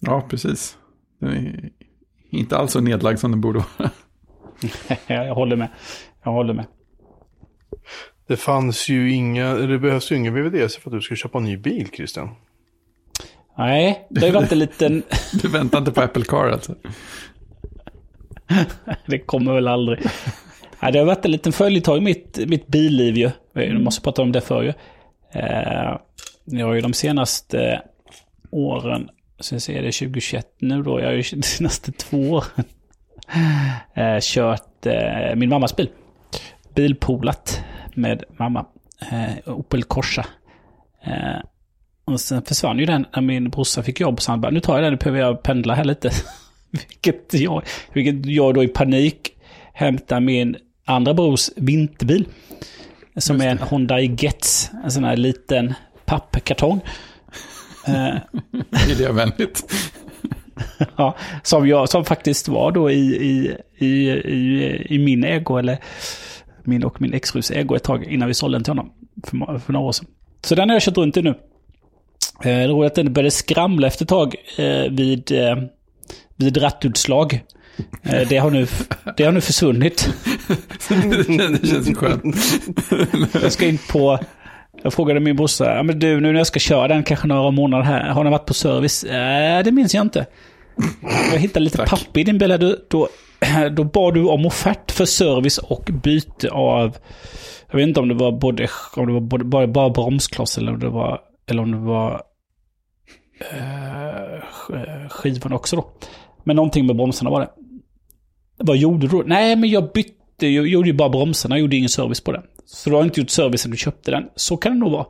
Ja, precis. Den är inte alls så nedlagd som den borde vara. jag håller med. Jag håller med. Det fanns ju inga, det behövs ju ingen VVDC för att du ska köpa en ny bil, Christian. Nej, det har ju varit en liten... Du väntar inte på Apple Car alltså. det kommer väl aldrig. Nej, det har varit en liten följetag i mitt, mitt billiv ju. Jag måste prata om det för ju. Eh, jag har ju de senaste åren, sen ser det 2021 nu då, jag har ju de senaste två åren eh, kört eh, min mammas bil. Bilpoolat med mamma. Eh, Opel Corsa. Och sen försvann ju den när min brorsa fick jobb. Så han bara, nu tar jag den, nu behöver jag pendla här lite. vilket, jag, vilket jag då i panik hämtar min andra brors vinterbil. Som är en Hyundai Getz. En sån här liten pappkartong. Eh, Miljövänligt. ja, som, jag, som faktiskt var då i, i, i, i, i min ägo, eller min och min exfrus ägo ett tag innan vi sålde den till honom för, för några år sedan. Så den har jag kört runt i nu. Eh, Det är roligt att den började skramla efter ett tag eh, vid, eh, vid rattutslag. Det, har nu, det har nu försvunnit. det, känns, skönt. Jag ska in på... Jag frågade min brorsa, ja, men du nu när jag ska köra den kanske några månader här, har den varit på service? Äh, det minns jag inte. Jag hittade lite Tack. papper i din bil. Du- Då, då bad du om offert för service och byte av... Jag vet inte om det var både, om det var både, bara, bara bromskloss eller om det var, eller om det var Eh, eh, skivan också då. Men någonting med bromsarna var det. Vad gjorde du då? Nej, men jag bytte, jag gjorde ju bara bromsarna, jag gjorde ingen service på den. Så du har inte gjort service när du köpte den. Så kan det nog vara.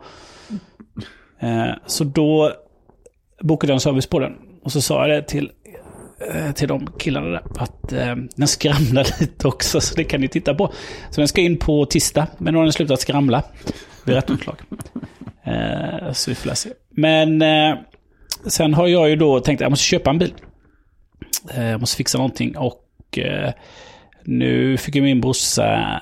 Eh, så då bokade jag en service på den. Och så sa jag det till, eh, till de killarna där. Att eh, den skramlar lite också, så det kan ni titta på. Så den ska in på tisdag, men nu har den slutat skramla. Vid rätt utslag. Eh, så vi får se. Men eh, sen har jag ju då tänkt att jag måste köpa en bil. Eh, jag måste fixa någonting och eh, nu fick ju min brorsa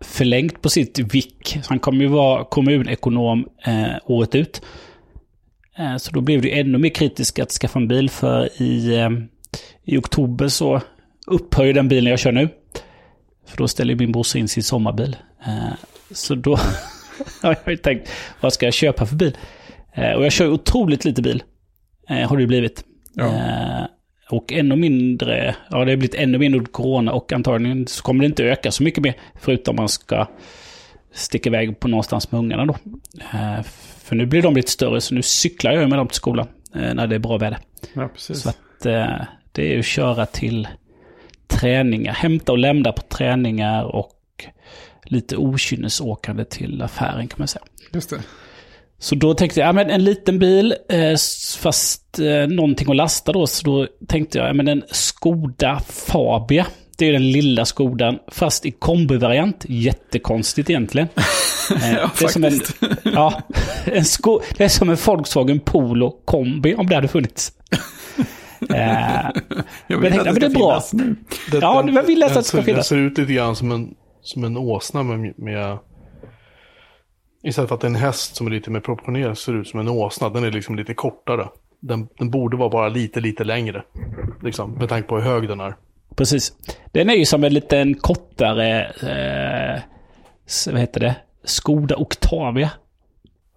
förlängt på sitt VIK. Så han kommer ju vara kommunekonom eh, året ut. Så då blev det ännu mer kritiskt att skaffa en bil för i, i oktober så upphör ju den bilen jag kör nu. För då ställer min brorsa in sin sommarbil. Så då har jag ju tänkt, vad ska jag köpa för bil? Och jag kör otroligt lite bil. Eh, har det blivit. Ja. Eh, och ännu mindre, ja det har blivit ännu mindre under corona och antagligen så kommer det inte öka så mycket mer. Förutom man ska sticka iväg på någonstans med ungarna då. Eh, för nu blir de lite större så nu cyklar jag med dem till skolan när det är bra väder. ja. Så att det är ju att köra till träningar, hämta och lämna på träningar och lite okynnesåkande till affären kan man säga. Just det. Så då tänkte jag, ja men en liten bil, eh, fast eh, någonting att lasta då. Så då tänkte jag, ja men en Skoda Fabia. Det är den lilla Skodan, fast i kombivariant. Jättekonstigt egentligen. Eh, Ja, det är som en, ja, en sko, det är som en Volkswagen Polo kombi, om det hade funnits. Eh, Jag Men vill jag att det men det ska bra. finnas nu. Det, Ja, den- men vill att det ska ser- Den finnas. ser ut lite grann som en, som en åsna med, med... Istället för att en häst som är lite mer proportionerad ser ut som en åsna. Den är liksom lite kortare. Den, den borde vara bara lite, lite längre. Liksom, med tanke på hur hög den är. Precis. Den är ju som en liten kortare, eh, vad heter det, Skoda Octavia.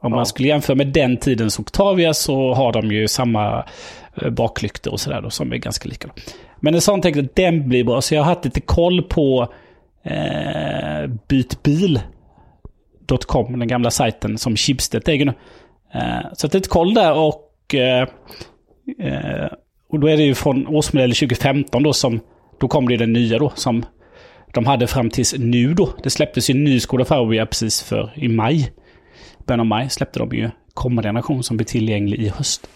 Om Ja. man skulle jämföra med den tidens Octavia så har de ju samma eh, baklyktor och sådär som är ganska lika. Då. Men en sån tänkte jag, den blir bra. Så jag har haft lite koll på eh, Chipstead.com, den gamla sajten som Schibsted äger nu. Eh, så att ett koll där och eh, eh, och då är det ju från årsmodell 2015 då som, då kom det den nya då som de hade fram tills nu då. Det släpptes ju en ny Skoda Fabia precis för i maj. Början av maj släppte de ju kommande generation som blir tillgänglig i höst.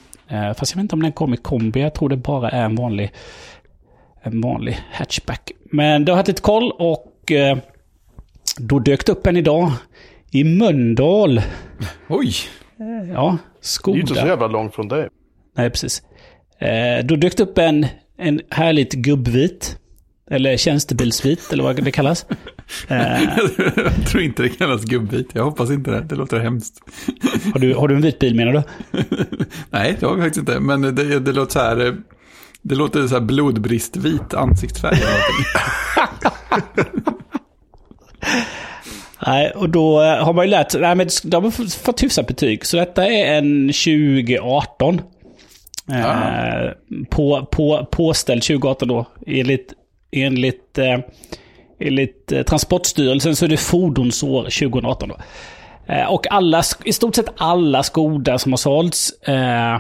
Fast jag vet inte om den kom i kombi, jag tror det bara är en vanlig, en vanlig hatchback. Men det har haft lite koll och då dök det upp en idag i Mölndal. Oj, Ja, Det är ju inte så Skoda. jävla långt från dig. Nej, precis. Eh, då dök det upp en, en härligt gubbvit. Eller tjänstebilsvit, eller vad det kallas. Eh, jag tror inte det kallas gubbit. Jag hoppas inte det. Det låter hemskt. har, du, har du en vit bil menar du? Nej, det har vi faktiskt inte. Men det, det låter så här... eh, Det låter så här blodbristvit ansiktsfärg. Nej, och då eh, har man ju lärt sig. Nej, men de har fått- hyfsat betyg. Så detta är en 2018. Eh, Ah. på, på, påställd 2018 då. Enligt, enligt, eh, enligt eh, Transportstyrelsen så är det fordonsår 2018 då. Eh, och alla, i stort sett alla Skoda som har sålts eh, eh,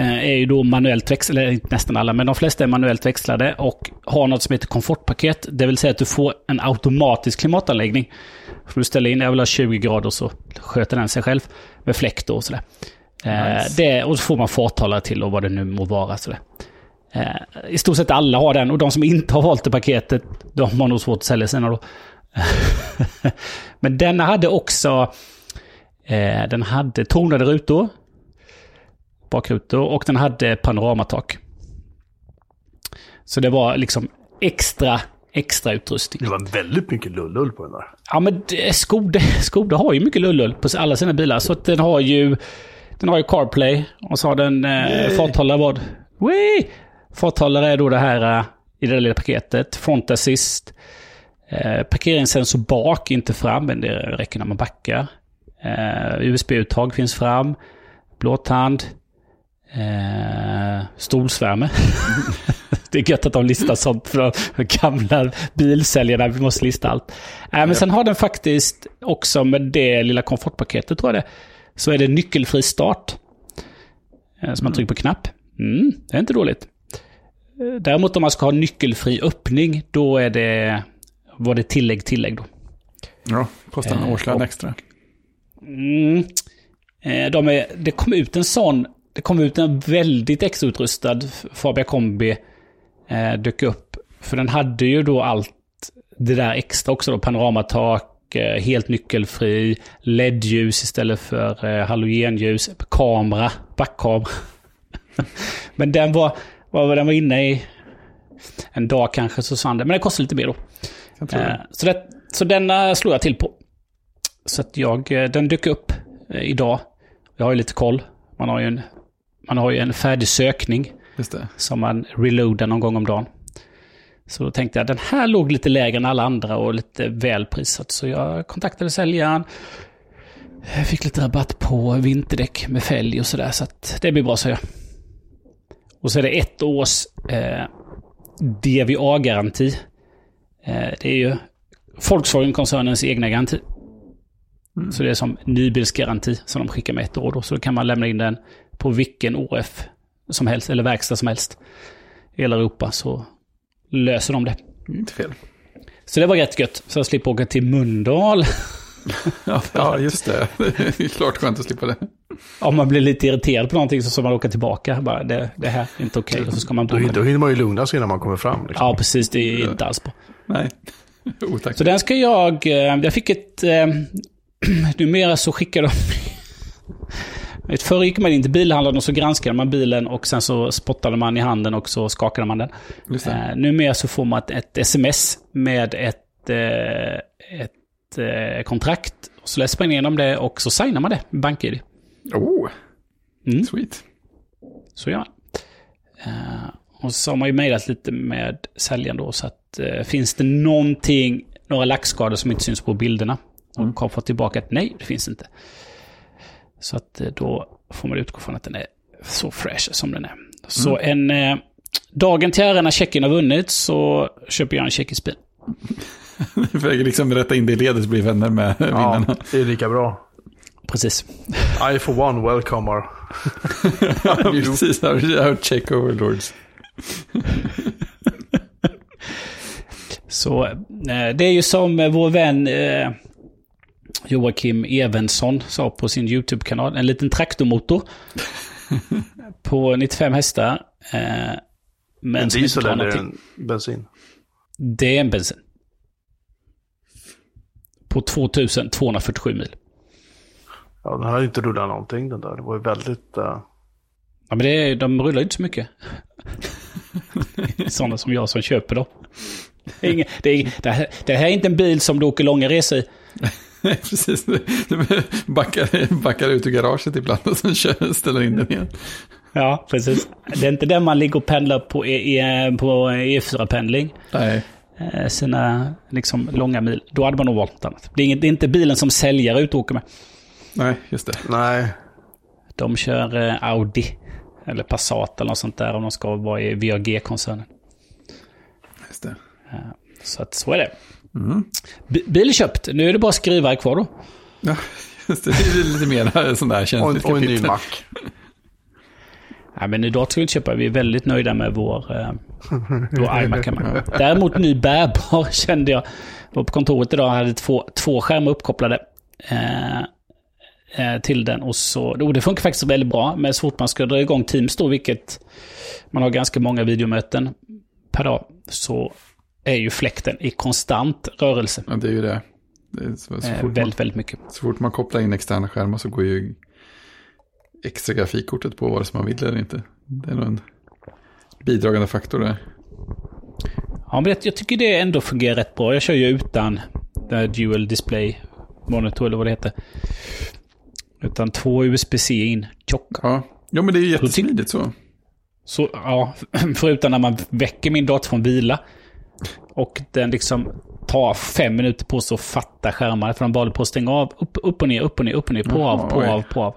är ju då manuellt växlade, eller inte nästan alla, men de flesta är manuellt växlade och har något som heter komfortpaket. Det vill säga att du får en automatisk klimatanläggning. För du ställer in, jag vill ha 20 grader så sköter den sig själv med fläkt och sådär. Eh, Nice. det, och så får man farthållare till och vad det nu må vara. Sådär. Eh, I stort sett alla har den och de som inte har valt det paketet, de har nog svårt att sälja sina då. Men denna hade också eh, den hade tonade rutor, bakrutor och den hade panoramatak. Så det var liksom extra, extra utrustning. Det var väldigt mycket lullull på den där. Ja men Skoda, Skoda har ju mycket lullull på alla sina bilar. Så att den har ju den har ju CarPlay och så har den eh, farthållare vad? Wee! Farthållare är då det här eh, i det där lilla paketet. Front assist. Eh, parkeringssensor bak, inte fram, men det räcker när man backar. Eh, USB-uttag finns fram. Blåtand. Eh, stolsvärme. det är gött att de listar sånt för gamla bilsäljarna. Vi måste lista allt. Eh, men sen har den faktiskt också med det lilla komfortpaketet tror jag det. Så är det nyckelfri start. Eh, så man trycker på knapp. Mm, det är inte dåligt. Eh, Däremot om man ska ha nyckelfri öppning, då är det, var det tillägg tillägg då. Ja, kostar en Eh, årslön och- extra. Mm. Eh, De är, det kom ut en sån, det kom ut en väldigt extrautrustad Fabia Combi. Eh, dök upp. För den hade ju då allt det där extra också då. Panoramatak, eh, helt nyckelfri, LED-ljus istället för eh, halogenljus, kamera, backkamera. Men den var, var den var inne i en dag kanske så sann det. Men det kostade lite mer då. Eh, så, det, så denna slår jag till på. Så att jag, eh, den dök upp eh, idag. Jag har ju lite koll. Man har ju en, man har ju en färdig sökning som man reloadar någon gång om dagen. Så då tänkte jag den här låg lite lägre än alla andra och lite väl prissatt. Så jag kontaktade säljaren. Jag fick lite rabatt på vinterdäck med fälg och sådär. Så att det blir bra, så jag. Och så är det ett års eh, DVA-garanti. Eh, det är ju Volkswagen-koncernens egna garanti. Mm. Så det är som nybilsgaranti som de skickar med ett år. Då. Så då kan man lämna in den på vilken OF som helst, eller verkstad som helst. I hela Europa så löser de det. Inte fel. Så det var rätt gött. Så jag slipper åka till Mundal. ja, just det. Det är klart skönt att slippa det. Om man blir lite irriterad på någonting så ska man åka tillbaka. Bara, det, det här är inte okej. Okay. Och så ska man bo då, då hinner man ju lugna sig innan man kommer fram. Liksom. Ja, precis. Det är inte alls bra. Nej. Otack. Så den ska jag... Eh, jag fick ett... Eh, numera så skickar de... Förr gick man in till bilhandlaren och så granskade man bilen och sen så spottade man i handen och så skakade man den. Eh, numera så får man ett, ett sms med ett, eh, ett eh, kontrakt. Och så läser man igenom det och så signar man det med BankID. Oh, mm. sweet. Så ja. Uh, och så har man ju mejlat lite med säljaren då. Så att uh, finns det någonting, några lackskador som inte syns på bilderna. Och mm. har fått tillbaka att nej, det finns inte. Så att uh, då får man utgå från att den är så fresh som den är. Så mm. en dagen till ära när Tjeckien har vunnit så köper jag en tjeckisk bil. Försöker liksom rätta in det i ledet så blir vänner med ja, vinnarna. det är lika bra. Precis. I for one welcomer. ja, precis. Our check overlords. Så eh, det är ju som vår vän eh, Joakim Evensson sa på sin YouTube-kanal. En liten traktormotor. på 95 hästar. Eh, men en diesel eller en bensin? Det är en bensin. På 2247 mil. Ja, den hade inte rullat någonting den där. Det var ju väldigt... Uh... Ja, men det är, de rullar ju inte så mycket. Sådana som jag som köper dem. Det, är ingen, det, är, det, här, det här är inte en bil som du åker långa resor i. Precis. Du backar, backar ut ur garaget ibland och sen kör, ställer in den igen. Ja, precis. Det är inte den man ligger och pendlar på, e, e, på E4-pendling. Nej. Eh, sina liksom, långa mil. Då hade man nog valt något annat. Det är, inget, det är inte bilen som säljare ut och åker med. Nej, just det. Nej. De kör eh, Audi. Eller Passat eller något sånt där om de ska vara i VAG-koncernen. Just det. Så att så är det. Mm. Bil är köpt. Nu är det bara skrivare kvar då. Ja, just det. Det är lite mer sån där känsligt Och, och en ny Mac. Ja, men idag ska vi inte köpa. Vi är väldigt nöjda med vår, eh, vår iMac hemma. Däremot ny bärbar kände jag. Jag var på kontoret idag och hade två, två skärmar uppkopplade. Eh, eh, till den. Och så, oh, det funkar faktiskt väldigt bra. Men så fort man ska dra igång Teams då, vilket man har ganska många videomöten per dag, så är ju fläkten i konstant rörelse. Ja, det är ju det. det är så, så eh, väldigt, man, väldigt mycket. Så fort man kopplar in externa skärmar så går ju extra grafikkortet på vare sig man vill eller inte. Det är nog en bidragande faktor där. Ja, men jag tycker det ändå fungerar rätt bra. Jag kör ju utan Dual Display Monitor eller vad det heter. Utan två USB-C in, tjocka. Ja. ja, men det är ju jättesmidigt så. Så, ja, förutom när man väcker min dator från vila. Och den liksom tar fem minuter på sig att fatta skärmar. För de bara på att stänga av. Upp, upp och ner, upp och ner, upp och ner. På, av, på, av, på, av.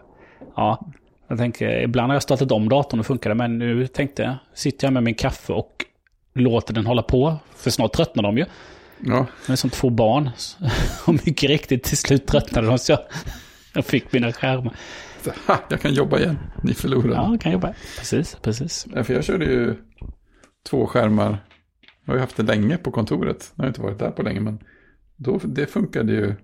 Ja, jag tänker, ibland har jag startat om datorn och funkar det. Men nu tänkte jag, sitter jag med min kaffe och låter den hålla på. För snart tröttnar de ju. Ja. De är som två barn. Och mycket riktigt, till slut tröttnade de. Så jag, jag fick mina skärmar. Ha, jag kan jobba igen. Ni förlorar. Ja, jag kan jobba. Precis, precis. Ja, för jag körde ju två skärmar. Jag har ju haft det länge på kontoret. Jag har inte varit där på länge, men då, det funkade ju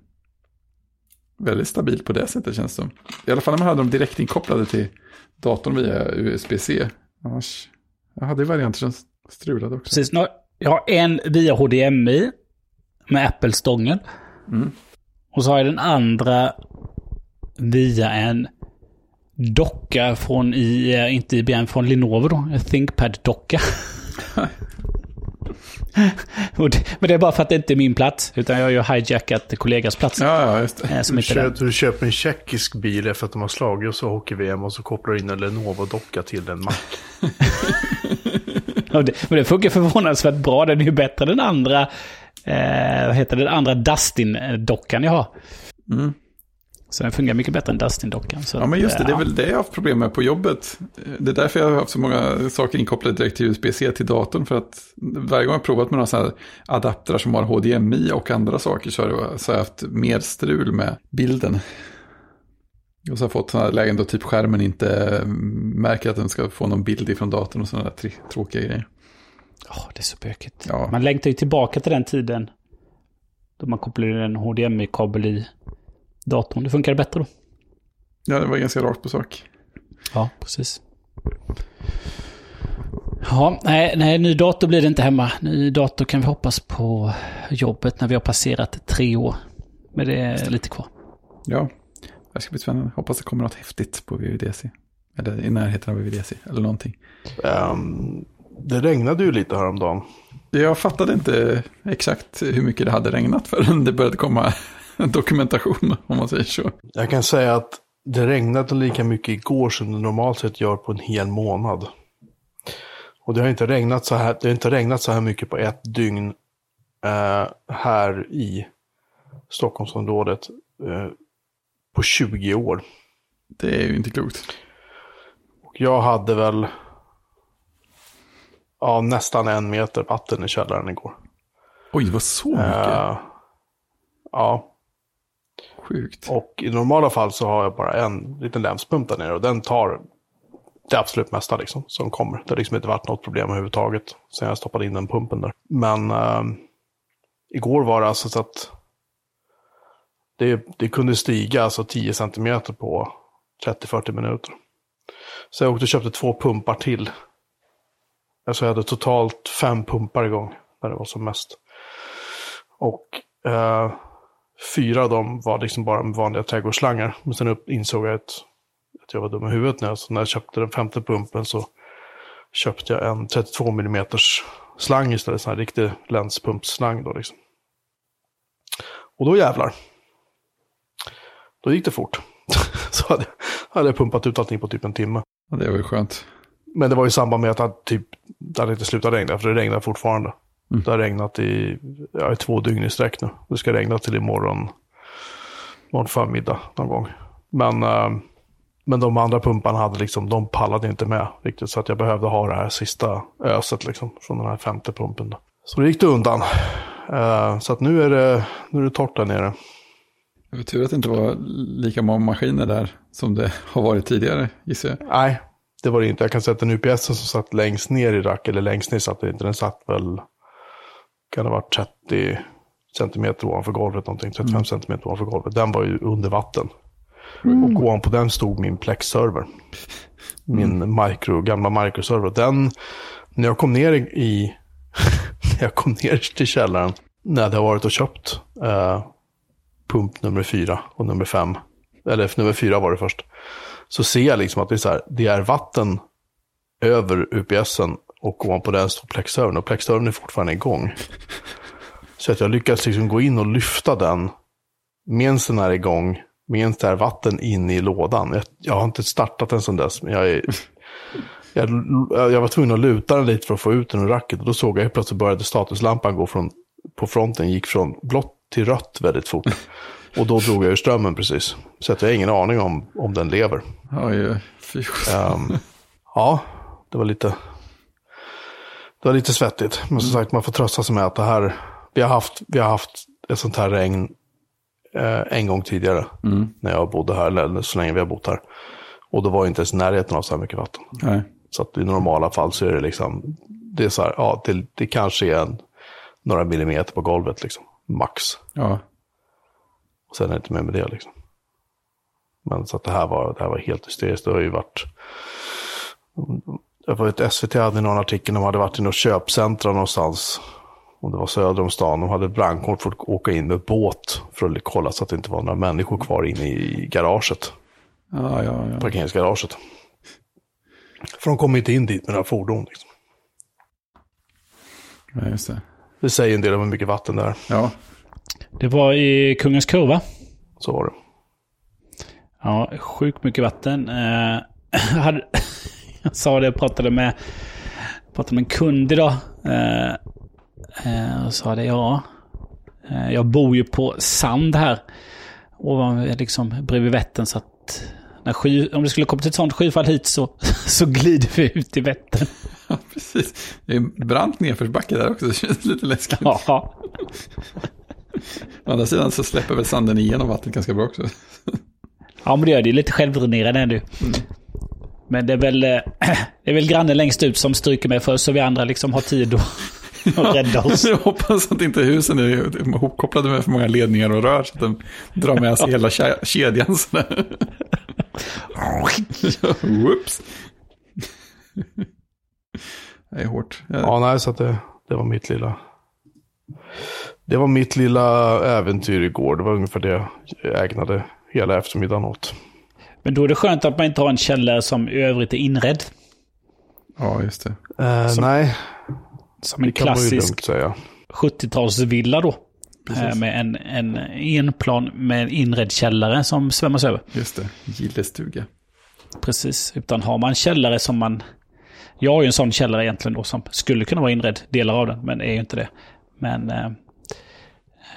väldigt stabilt på det sättet känns det som. I alla fall när man hade dem direkt inkopplade till datorn via USB-C. Annars, jag hade varianter som strulade också. Precis, jag har en via HDMI med Apple-stången. Mm. Och så har jag den andra via en docka från, i, eh, inte IBM, från Lenovo då. En ThinkPad-docka. men det är bara för att det inte är min plats. Utan jag har ju hijackat kollegas plats. Ja, ja, just det. Eh, som du, köper, du köper en tjeckisk bil efter att de har slagit oss och hockey-VM och så kopplar du in en Lenovo-docka till en Mac. Men det funkar förvånansvärt bra. Den är ju bättre än den andra, eh, vad heter det, den andra Dustin-dockan jag har. Mm. Så den fungerar mycket bättre än Dustin-dockan. Ja, men just det. Det är väl det jag har haft problem med på jobbet. Det är därför jag har haft så många saker inkopplade direkt till USB-C till datorn. För att varje gång jag har provat med några sådana här adaptrar som har HDMI och andra saker så har, jag haft mer strul med bilden. Och så har jag fått sådana lägen då typ skärmen inte märker att den ska få någon bild ifrån datorn och sådana där tråkiga grejer. åh, det är så bökigt. Ja. Man längtar ju tillbaka till den tiden. Då man kopplade in en HDMI-kabel i datorn. Det funkar bättre då. Ja, det var ganska rakt på sak. Ja, precis. Ja, nej, nej, ny dator blir det inte hemma. Ny dator kan vi hoppas på jobbet när vi har passerat tre år. Men det är lite kvar. Ja, det ska bli spännande. Hoppas det kommer något häftigt på VVDC. Eller i närheten av VVDC, eller någonting. Ehm, det regnade ju lite häromdagen. Jag fattade inte exakt hur mycket det hade regnat förrän det började komma dokumentation, om man säger så. Jag kan säga att det regnade lika mycket igår som det normalt sett gör på en hel månad. Och det har inte regnat så här, det har inte regnat så här mycket på ett dygn eh, här i Stockholmsområdet eh, på 20 år. Det är ju inte klokt. Och jag hade väl ja, nästan en meter vatten i källaren igår. Oj, det var så mycket. Eh, ja, Sjukt. Och i normala fall så har jag bara en liten länspump där nere och den tar det absolut mesta liksom, som kommer. Det har liksom inte varit något problem överhuvudtaget sen jag stoppade in den pumpen där. Men eh, igår var det alltså så att det, det kunde stiga alltså 10 cm på 30-40 minuter. Så jag åkte och köpte två pumpar till. Alltså jag hade totalt fem pumpar igång när det var som mest. Och eh, fyra av dem var liksom bara med vanliga trädgårdsslangar. Men sen upp, insåg jag att, att jag var dum i huvudet nu. Så när jag köpte den femte pumpen så köpte jag en 32 mm slang istället. En riktig länspumpsslang då liksom. Och då jävlar. Då gick det fort. så hade, hade jag pumpat ut allting på typ en timme. Ja, det var ju skönt. Men det var i samband med att det typ, det hade inte slutat regna, för det regnar fortfarande. Mm. Det har regnat i, ja, i två dygn i sträck nu. Det ska regna till imorgon, imorgon förmiddag någon gång. Men, eh, men de andra pumparna hade liksom, de pallade inte med riktigt. Så att jag behövde ha det här sista öset liksom, från den här femte pumpen. Då. Så det gick det undan. Eh, så att nu är det, nu är det torrt där nere. Det var tur att det inte var lika många maskiner där som det har varit tidigare, gissar jag. Nej, det var det inte. Jag kan säga att den UPS som satt längst ner i rack, eller längst ner satt den inte. Den satt väl, kan det ha varit 30 centimeter ovanför golvet någonting, 35 centimeter ovanför golvet. Den var ju under vatten. Och ovanpå den stod min Plex-server. Min micro, gamla microserver. Den, när jag kom ner i, när jag kom ner till källaren, när jag hade varit och köpt eh, pump nummer fyra och nummer fem, eller nummer fyra var det först, så ser jag liksom att det är, här, det är vatten över UPSen och ovanpå den står plexservern och plexservern är fortfarande igång. Så att jag lyckas liksom gå in och lyfta den medan den är igång, medan det är vatten inne i lådan. Jag, jag har inte startat den sedan dess, men jag, är, jag, jag var tvungen att luta den lite för att få ut den ur racket. Och då såg jag helt plötsligt började statuslampan gå från, på fronten, gick från blått till rött väldigt fort. Och då drog jag ur strömmen precis. Så att jag har ingen aning om, om den lever. Oj, fy. Ehm, ja, det var lite det var lite svettigt. Men som sagt, man får trösta sig med att det här, vi har haft, vi har haft ett sånt här regn eh, en gång tidigare. När jag bodde här, eller så länge vi har bott här. Och då var jag inte ens närheten av så här mycket vatten. Nej. Så att i normala fall så är det liksom, det är så här, ja, det, det kanske är en, några millimeter på golvet liksom, max. Ja. Och sen är det inte mer med det liksom. Men så att det här var, det här var helt hysteriskt. Det har ju varit... Jag vet SVT hade någon artikel, de hade varit i något köpcentra någonstans. Och det var söder om stan. De hade brandkår för att åka in med båt för att kolla så att det inte var några människor kvar inne i garaget. Ja, ja, ja. Parkeringsgaraget. För de kom inte in dit med några fordon. Liksom. ja just det. Det säger en del om hur mycket vatten det är. Ja, Det var i Kungens Kurva. Så var det. Ja, sjukt mycket vatten. Eh, hade, jag sa det, jag pratade med pratade med en kund idag. Eh, eh, och sa det, ja. Eh, jag bor ju på sand här. Och liksom bredvid Vättern så att när sky, om det skulle komma till ett sånt skyfall hit så, så glider vi ut i Vättern. Ja, precis. Det är brant nedförsbacke där också, det känns lite läskigt. Ja. Å andra sidan så släpper väl sanden igenom vattnet ganska bra också. Ja, men det gör det. Lite självdränerande ändå. Mm. Men det är väl, eh, det är väl grannen längst ut som stryker mig först så vi andra liksom har tid att, att rädda oss. Jag hoppas att inte husen är ihopkopplade med för många ledningar och rör så att de drar med sig hela kedjan. Whoops. Det är hårt. Ja, nej, så att det, det var mitt lilla... Det var mitt lilla äventyr igår. Det var ungefär det jag ägnade hela eftermiddagen åt. Men då är det skönt att man inte har en källare som i övrigt är inredd. Ja, just det. Uh, som, nej. Som en klassisk 70-talsvilla då. Precis. Med en, en enplan med en inredd källare som svämmas över. Just det, gillestuga. Precis, utan har man källare som man... Jag har ju en sån källare egentligen då som skulle kunna vara inredd, delar av den, men är ju inte det. Men eh,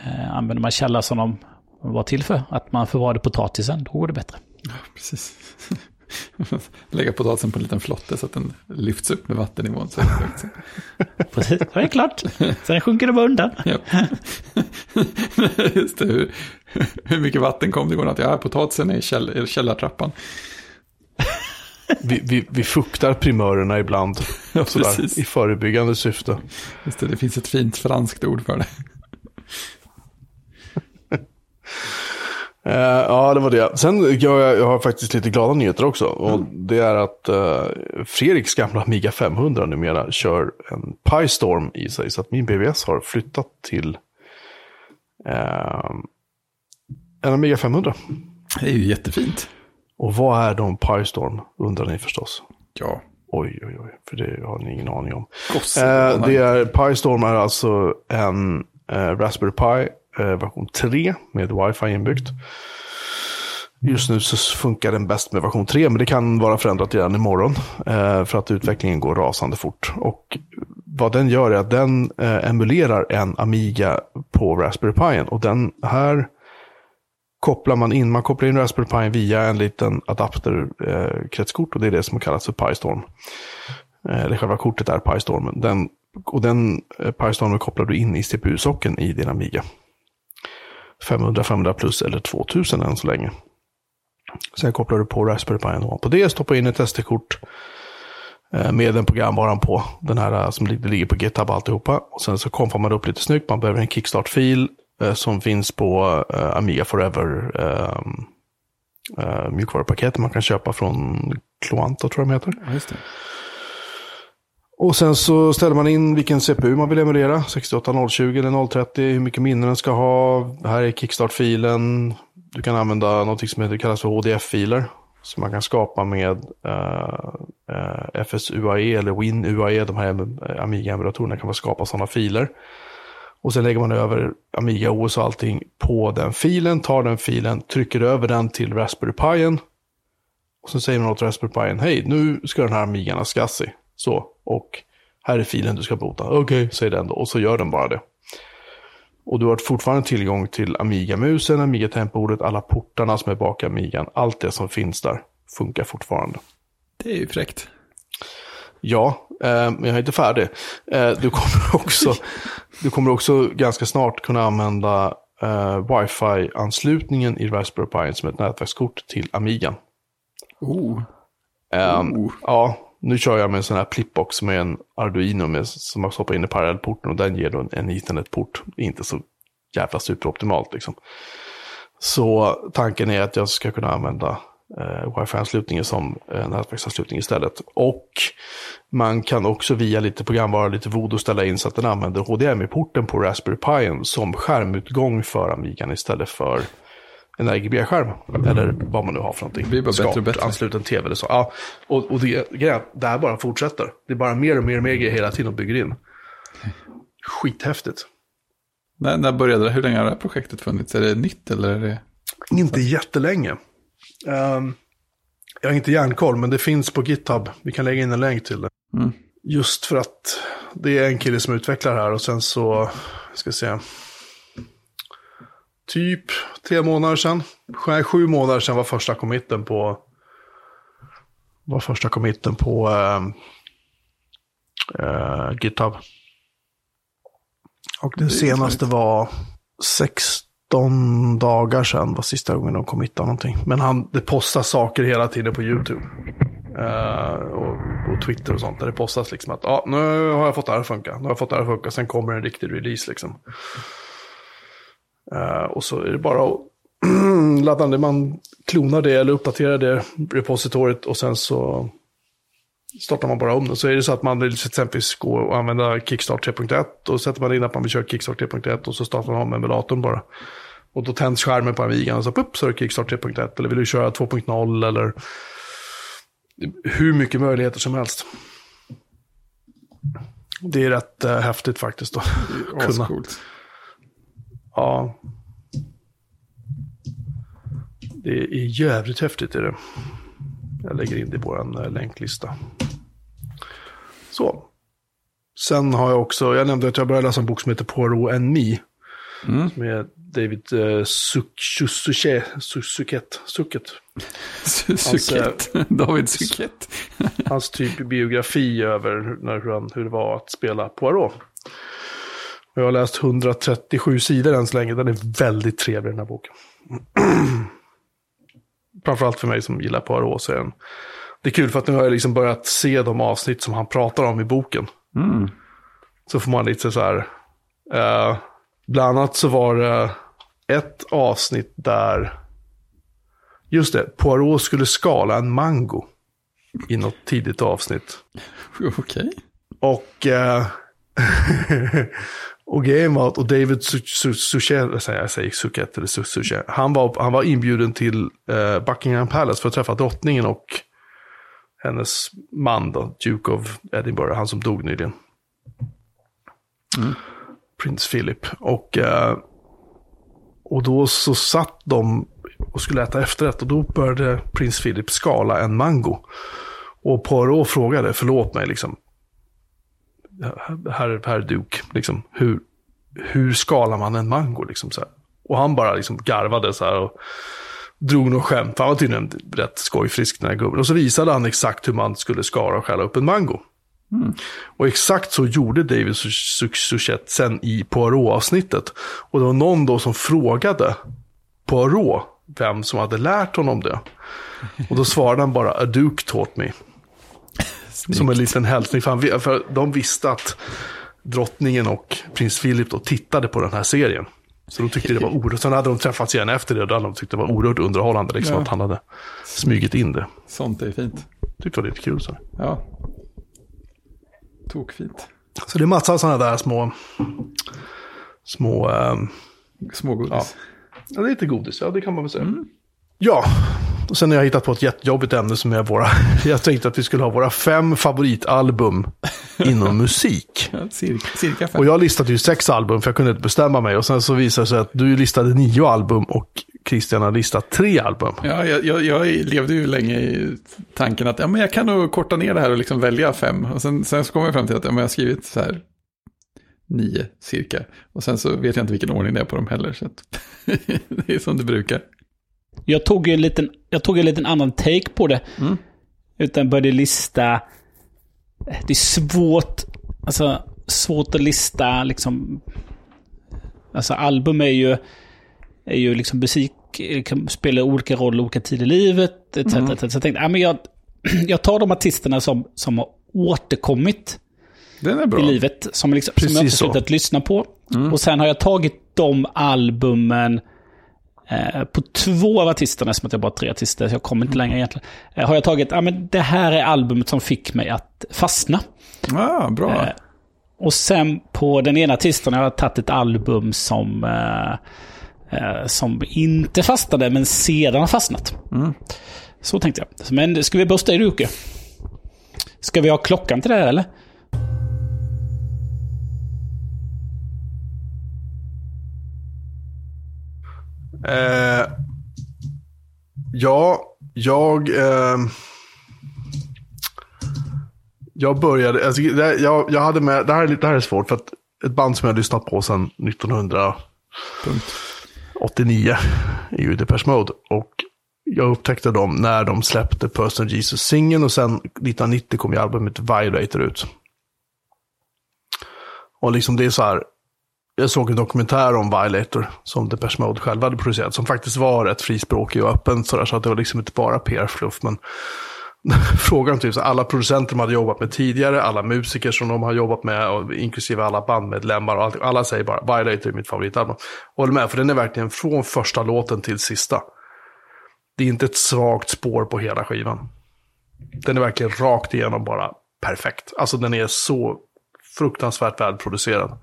eh använder man källare som de var till för, att man förvarade potatisen, då går det bättre. Ja, precis. Lägga potatisen på en liten flotte så att den lyfts upp med vattennivån. Så Precis, det är klart. Sen sjunker det bara undan. Ja. Just det, hur, hur mycket vatten kom det igår natt? Ja, potatisen är i käll, källartrappan. Vi, vi, vi fuktar primörerna ibland. Ja, sådär, I förebyggande syfte. Just det, det finns ett fint franskt ord för det. Uh, ja, det var det. Sen jag, jag har faktiskt lite glada nyheter också. Och mm. det är att uh, Fredriks gamla Amiga 500 numera kör en PyStorm i sig. Så att min BBS har flyttat till uh, en Amiga 500. Det är ju jättefint. Och vad är då PyStorm, undrar ni förstås. Ja. Oj, oj, oj, för det har ni ingen aning om. det är, PyStorm är alltså en Raspberry Pi Eh, version 3 med wifi inbyggt. Just nu så funkar den bäst med version 3, men det kan vara förändrat redan imorgon. Eh, för att utvecklingen går rasande fort. Och vad den gör är att den eh, emulerar en Amiga på Raspberry Pi. Och den här kopplar man in, man kopplar in Raspberry Pi via en liten adapterkretskort. Eh, och det är det som kallas för PiStorm. Eh, eller själva kortet är PiStorm. Den, och den eh, PiStormen kopplar du in i CPU-socken i din Amiga. 500, 500 plus eller 2000 än så länge. Sen kopplar du på Raspberry Pi på det, stoppar in ett SD-kort eh, med den programvaran på. Den här eh, som ligger på GitHub alltihopa. Och sen så konfar man upp lite snyggt. Man behöver en Kickstart-fil eh, som finns på Amiga Forever mjukvarupaketet man kan köpa från Cloanta tror jag de heter. Ja, och sen så ställer man in vilken CPU man vill emulera. 68020 eller 030, hur mycket minne den ska ha. Här är kickstart-filen. Du kan använda något som heter, kallas för HDF-filer. Som man kan skapa med eh, eh, uh, uh, FSUAE eller WinUAE. De här Amiga-emulatorerna kan man skapa sådana filer. Och sen lägger man över Amiga OS och allting på den filen. Tar den filen, trycker över den till Raspberry Pi. Och sen säger man åt Raspberry Pi, hej nu ska den här Amigan ha SCSI. Så, och här är filen du ska bota. Okej, okay, säger den då. Och så gör den bara det. Och du har fortfarande tillgång till Amiga-musen, Amiga-tempordet, alla portarna som är bak i Amigan. Allt det som finns där funkar fortfarande. Det är ju fräckt. Ja, eh, men jag är inte färdig. Eh, du, kommer också, du kommer också ganska snart kunna använda eh, wifi-anslutningen i Raspberry Pi som ett nätverkskort till Amigan. Oh. Um, oh. Ja, nu kör jag med en sån här plipbox med en Arduino med, som man stoppar in i parallellporten och den ger då en, en internetport. Inte så jävla superoptimalt liksom. Så tanken är att jag ska kunna använda eh, wifi-anslutningen som eh, nätverksanslutning istället. Och man kan också via lite programvara, lite voodoo ställa in så att den använder HDMI-porten på Raspberry Pi som skärmutgång för Amigan istället för en RGB-skärm. Eller vad man nu har för någonting. Det blir bara Skap, bättre och bättre. Ansluten tv eller så. Ja, och, och det, det här bara fortsätter. Det är bara mer och mer och mer grejer hela tiden och bygger in. Skithäftigt. När, när började det? Hur länge har det här projektet funnits? Är det nytt eller är det... Inte jättelänge. Um, jag har inte järnkoll, men det finns på GitHub. Vi kan lägga in en länk till det. Mm. Just för att det är en kille som utvecklar det här och sen så, ska jag säga, typ tre månader sedan, nej, sju månader sedan var första committen på, var första committen på äh, äh, GitHub. Och den senaste var 16 dagar sedan var sista gången de committade någonting. Men han, det postas saker hela tiden på YouTube. Uh, och, och, Twitter och sånt. Där det postas liksom att ah, nu har jag fått det här att funka. Nu har jag fått det här att funka. Sen kommer en riktig release liksom. Uh, och så är det bara att ladda ner. Man klonar det eller uppdaterar det repositoriet och sen så startar man bara om det. Så är det så att man vill exempelvis gå och använda Kickstart 3.1 och sätter man in att man vill köra Kickstart 3.1 och så startar man om emulatorn bara. Och då tänds skärmen på Amigan och så, upp, så är det Kickstart 3.1. Eller vill du köra 2.0 eller hur mycket möjligheter som helst. Det är rätt äh, häftigt faktiskt. Det är ascoolt. Ja. Det är jävligt häftigt är det. Jag lägger in det i vår äh, länklista. Så. Sen har jag också, jag nämnde att jag började läsa en bok som heter Poirot and Me. Mm. Är David uh, Suket. Suket. Suket. David Suket. hans typ biografi över när, hur, han, hur det var att spela Poirot. Och jag har läst 137 sidor än så länge. Den är väldigt trevlig den här boken. Framförallt för mig som gillar Poirot så är den det är kul för att nu har jag liksom börjat se de avsnitt som han pratar om i boken. Mm. Så får man lite så här, uh, bland annat så var det ett avsnitt där, just det, Poirot skulle skala en mango i något tidigt avsnitt. Okej. Okay. Och, uh, och grejen var att, och David Suchet, jag säger Suchet eller Suchet, han var, han var inbjuden till uh, Buckingham Palace för att träffa drottningen och hennes man då, Duke of Edinburgh, han som dog nyligen. Mm. Prins Philip. Och, eh, och då så satt de och skulle äta efterrätt och då började prins Philip skala en mango. Och Poirot frågade, förlåt mig liksom, herr, herr Duke, liksom, hur, hur skalar man en mango? Liksom, så här. Och han bara liksom garvade så här. Och, drog något skämt. Han var tydligen rätt skojfrisk den här gubben. Och så visade han exakt hur man skulle skara och skälla upp en mango. Mm. Och exakt så gjorde David Suchet sen i Poirot-avsnittet. Och det var någon då som frågade Poirot vem som hade lärt honom det. Och då svarade han bara, a Duke taught me. Som en liten hälsning, för, han, för de visste att drottningen och prins Philip då tittade på den här serien. Så de tyckte det var oerhört, sen hade de träffats igen efter det och då hade de tyckt det var oerhört underhållande liksom, ja. att han hade smugit in det. Sånt är fint. Tyckte det var lite kul. Så. Ja. Tokfint. Så det är massa sådana där små, små... Um, Smågodis. Ja. ja, det är lite godis, ja det kan man väl säga. Mm. Ja, och sen har jag hittat på ett jättejobbigt ämne som är våra... Jag tänkte att vi skulle ha våra fem favoritalbum inom musik. cirka, fem. Och jag listade ju sex album för jag kunde inte bestämma mig. Och sen så visade det sig att du listade nio album och Christian har listat tre album. Ja, jag, jag, jag levde ju länge i tanken att ja, men jag kan nog korta ner det här och liksom välja fem. Och sen, sen så kom jag fram till att ja, men jag har skrivit så här nio cirka. Och sen så vet jag inte vilken ordning det är på dem heller. Så det är som det brukar. Jag tog en liten, jag tog en liten annan take på det. Mm. Utan började lista... Det är svårt, alltså, svårt att lista liksom... Alltså album är ju, är ju liksom musik, kan spela olika roller olika tider i livet. Etc, mm. etc. Så jag tänkte, ja, men jag, jag tar de artisterna som, som har återkommit i livet. Som, liksom, som jag har slutat lyssna på. Mm. Och sen har jag tagit de albumen Eh, på två av artisterna, som att jag bara har tre artister, så jag kommer inte längre egentligen, eh, har jag tagit, ja men det här är albumet som fick mig att fastna. Ah, bra. Eh, och sen på den ena artisten har jag tagit ett album som, som inte fastnade, men sedan har fastnat. Mm. Så tänkte jag. Men ska vi börja dig Ruke? Ska vi ha klockan till det här eller? Eh, ja, jag... Eh, jag började, alltså, det, jag, jag hade med, det här, är, det här är svårt för att ett band som jag har lyssnat på sedan 1989 är ju Depeche Mode. Och jag upptäckte dem när de släppte Person Jesus-singeln och sen 1990 kom ju albumet Violator ut. Och liksom det är så här, jag såg en dokumentär om Violator som Depeche Mode själva hade producerat, som faktiskt var rätt frispråkig och öppen så, där, så att det var liksom inte bara PR-fluff. Men frågan typ så alla producenter de hade jobbat med tidigare, alla musiker som de har jobbat med, och inklusive alla bandmedlemmar, och allt, alla säger bara Violator är mitt favoritalbum. Håller med, för den är verkligen från första låten till sista. Det är inte ett svagt spår på hela skivan. Den är verkligen rakt igenom bara perfekt. Alltså den är så fruktansvärt välproducerad.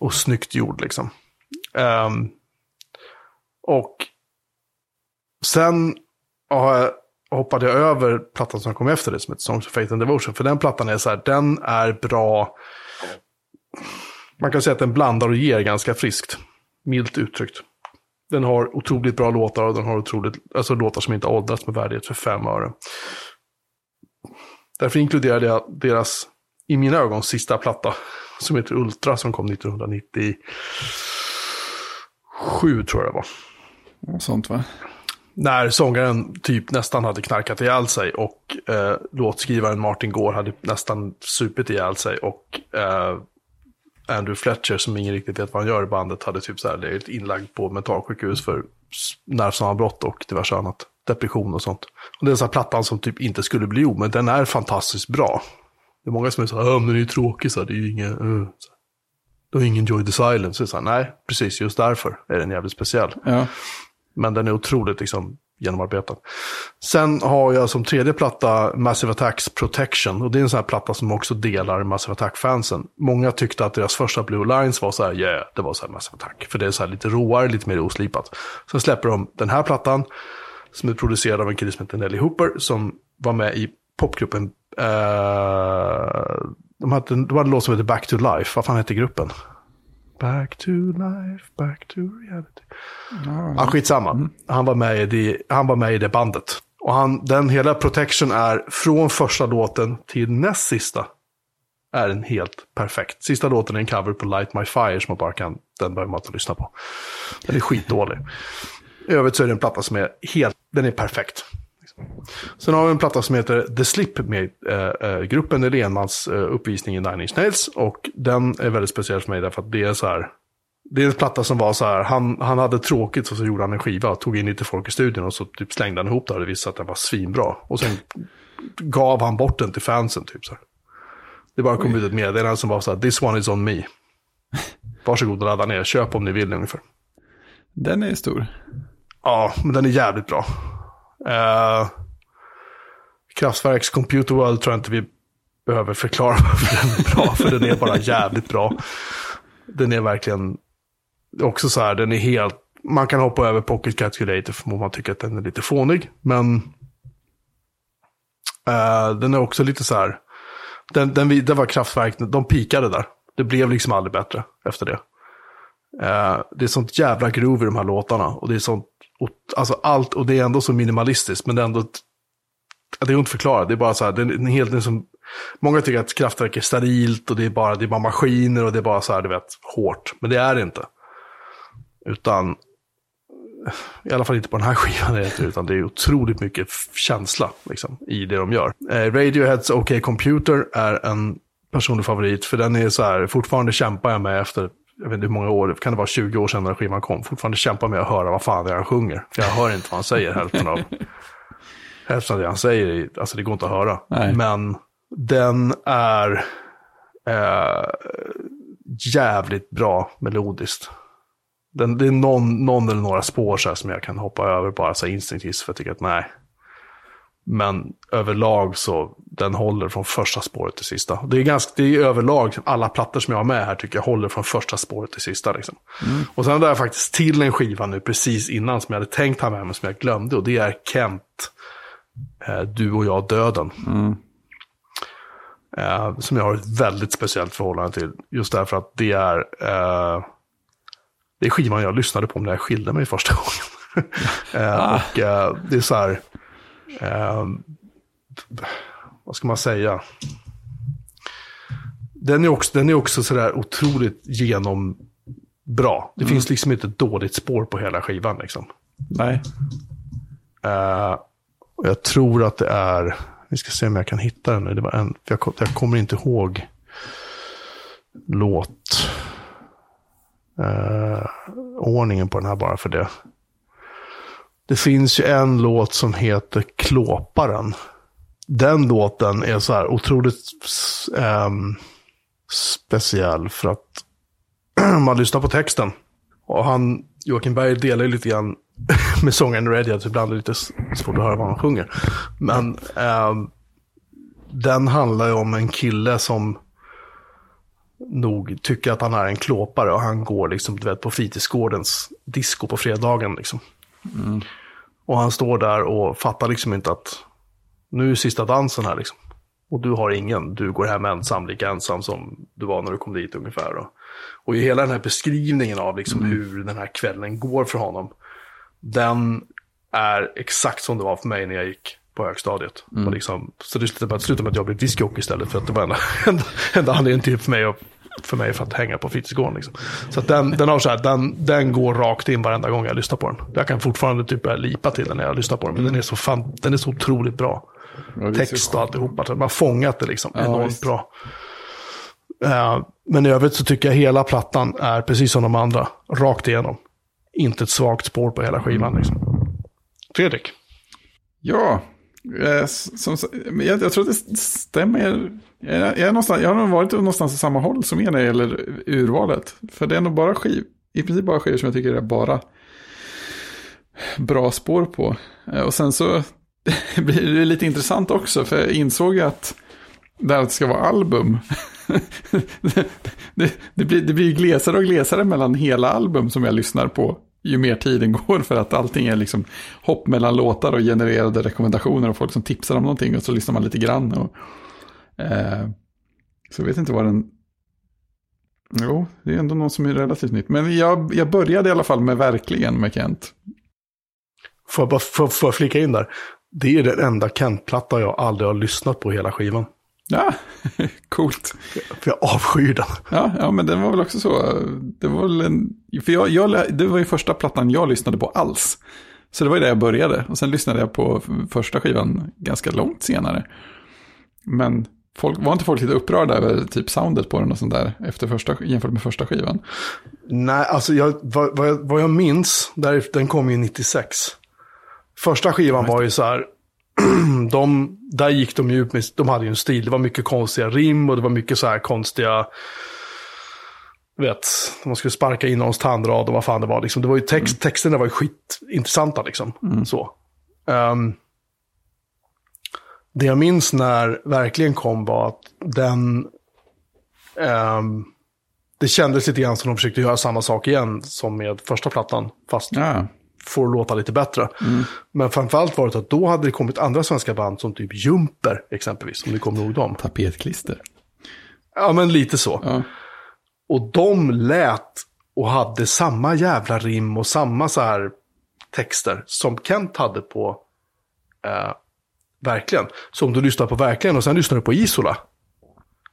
Och snyggt gjord liksom. Um, och sen jag, hoppade jag över plattan som kom efter det som heter Songs of Faith and Devotion. För den plattan är så här, den är bra. Man kan säga att den blandar och ger ganska friskt. Milt uttryckt. Den har otroligt bra låtar och den har otroligt, alltså låtar som inte har åldrats med värdighet för fem öre. Därför inkluderade jag deras, i mina ögon, sista platta. Som heter Ultra som kom 1997 tror jag det var. Sånt va? När sångaren typ nästan hade knarkat ihjäl sig och eh, låtskrivaren Martin Gore hade nästan supit ihjäl sig och eh, Andrew Fletcher som ingen riktigt vet vad han gör i bandet hade typ så här legat inlagd på mentalsjukhus för nervsammanbrott och diverse annat. Depression och sånt. Och det är sån här plattan som typ inte skulle bli gjord, men den är fantastiskt bra. Det är många som är så här, "Ja, men den är ju tråkig, så här, det är ju ingen, uh, så här. Det har ingen Joy the Silence. Är så här, nej, precis just därför är den jävligt speciell. Ja. Men den är otroligt liksom, genomarbetad. Sen har jag som tredje platta Massive Attacks Protection. Och det är en sån här platta som också delar Massive Attack-fansen. Många tyckte att deras första Blue Lines var så här, yeah, det var så här Massive Attack. För det är så här lite råare, lite mer oslipat. Sen släpper de den här plattan. Som är producerad av en kille som heter Nelly Hooper. Som var med i popgruppen. Eh, de, hade, de hade en låt som heter Back to Life. Vad fan hette gruppen? Back to life, back to reality. Ja, skitsamma. Han, var med i det, han var med i det bandet. Och han, den hela Protection är från första låten till näst sista. Är en helt perfekt. Sista låten är en cover på Light My Fire som man bara kan, den behöver man inte lyssna på. Den är skitdålig. I övrigt så är det en platta som är helt, den är perfekt. Sen har vi en platta som heter The Slip med eh, eh, gruppen är Lenmans eh, uppvisning i Nine Inch Nails. Och den är väldigt speciell för mig därför att det är så här. Det är en platta som var så här, han, han hade tråkigt och så gjorde han en skiva tog in lite folk i studion och så typ slängde han ihop det och det visade sig att den var svinbra. Och sen gav han bort den till fansen typ så här. Det bara kom ut ett meddelande som var så här, this one is on me. Varsågod och ladda ner, köp om ni vill ungefär. Den är stor. Ja, men den är jävligt bra. Eh, uh, Kraftwerks Computer World tror jag inte vi behöver förklara varför den är bra, för den är bara jävligt bra. Den är verkligen också så här, den är helt, man kan hoppa över Pocket Calculator för om man tycker att den är lite fånig, men uh, den är också lite så här, den, den, det var Kraftwerk, de pikade där. Det blev liksom aldrig bättre efter det. Uh, det är sånt jävla groove i de här låtarna. Och det är sånt, och, alltså allt, och det är ändå så minimalistiskt, men det är ändå, ett- det går inte att förklara. Det är bara så här, det är en helt, det som, många tycker att kraftverk är sterilt och det är bara, det är bara maskiner och det är bara så här, du vet, hårt. Men det är det inte. Utan, i alla fall inte på den här skivan, utan det är otroligt mycket känsla liksom, i det de gör. Eh, Radioheads OK Computer är en personlig favorit, för den är så här, fortfarande kämpar jag med efter, jag vet inte hur många år, kan det vara 20 år sedan när skivan kom, fortfarande kämpar med att höra vad fan det är han sjunger. För jag hör inte vad han säger hälften av, hälften av det han säger, alltså det går inte att höra. Nej. Men den är eh, jävligt bra melodiskt. Den, det är någon, någon eller några spår så som jag kan hoppa över bara så instinktivt för jag tycker att nej. Men överlag så den håller från första spåret till sista. Det är, ganska, det är överlag, alla plattor som jag har med här tycker jag håller från första spåret till sista. Liksom. Och sen har jag faktiskt till en skiva nu precis innan som jag hade tänkt ha med men som jag glömde. Och det är Kent, eh, Du och jag döden. Eh, som jag har ett väldigt speciellt förhållande till. Just därför att det är, eh, det är skivan jag lyssnade på när jag skilde mig första gången. eh, och eh, det är så här, eh, vad ska man säga? Den är också, den är också sådär otroligt genombra. Det finns liksom inte ett dåligt spår på hela skivan liksom. Nej. Eh, jag tror att det är, vi ska se om jag kan hitta den nu. Det var en, jag, jag kommer inte ihåg låt. eh, ordningen på den här bara för det. Det finns ju en låt som heter Klåparen. Den låten är så här otroligt s- speciell för att man lyssnar på texten. Och han, Joakim Berg delar ju lite grann med sångaren i Radiohead, så typ ibland är det lite svårt att höra vad han sjunger. Men ehm, den handlar ju om en kille som nog tycker att han är en klåpare och han går liksom, du vet, på fritidsgårdens disco på fredagen liksom. Och han står där och fattar liksom inte att nu är sista dansen här liksom. Och du har ingen, du går hem ensam, lika ensam som du var när du kom dit ungefär. Och, och i hela den här beskrivningen av liksom hur den här kvällen går för honom, den är exakt som det var för mig när jag gick på högstadiet. Och liksom, så det slutade med, slutade med att jag blev discjockey istället för att det var enda, enda, enda anledningen till för mig, att, för mig för att hänga på fritidsgården. Liksom. Så den, den, har så här, den, den går rakt in varenda gång jag lyssnar på den. Jag kan fortfarande typ börja lipa till den när jag lyssnar på den, men den är så, fan, den är så otroligt bra. Text och alltihopa, man har fångat det liksom enormt visst. bra. Eh, men i övrigt så tycker jag hela plattan är precis som de andra, rakt igenom. Inte ett svagt spår på hela skivan. Liksom. Fredrik? Ja, Eh, som, jag, jag tror att det stämmer. Jag, jag, någonstans, jag har nog varit någonstans i samma håll som er när det gäller urvalet. För det är nog bara skiv, i princip bara skivor som jag tycker är bara bra spår på. Eh, och sen så blir det lite intressant också, för jag insåg ju att det här att det ska vara album. det, det, blir, det blir glesare och glesare mellan hela album som jag lyssnar på ju mer tiden går för att allting är liksom hopp mellan låtar och genererade rekommendationer och folk som tipsar om någonting och så lyssnar man lite grann. Och, eh, så jag vet inte vad den... Jo, det är ändå något som är relativt nytt. Men jag, jag började i alla fall med Verkligen med Kent. Får jag bara får, får jag flika in där? Det är den enda Kent-platta jag aldrig har lyssnat på hela skivan. Ja, coolt. För jag avskyr den. Ja, ja, men den var väl också så. Det var väl en... För jag, jag, det var ju första plattan jag lyssnade på alls. Så det var ju där jag började. Och sen lyssnade jag på första skivan ganska långt senare. Men folk, var inte folk lite upprörda över typ soundet på den och sånt där efter första, jämfört med första skivan? Nej, alltså jag, vad, vad, jag, vad jag minns, där, den kom ju 96. Första skivan var ju så här, de, där gick de ju ut med, de hade ju en stil, det var mycket konstiga rim och det var mycket så här konstiga, vet, man skulle sparka in någons tandrad och vad fan det var. Liksom. Det var ju text, Texterna var ju skitintressanta liksom. Så. Ehm, det jag minns när verkligen kom var att den, ehm, det kändes lite grann som de försökte göra samma sak igen som med första plattan, fast Ja, får det låta lite bättre. Men framförallt var det att då hade det kommit andra svenska band som typ Jumper exempelvis, om ni kommer ihåg dem. tapetklister. Ja, men lite så. Ja. Och de lät och hade samma jävla rim och samma så här texter som Kent hade på eh, Verkligen. Så om du lyssnar på Verkligen och sen lyssnar du på Isola,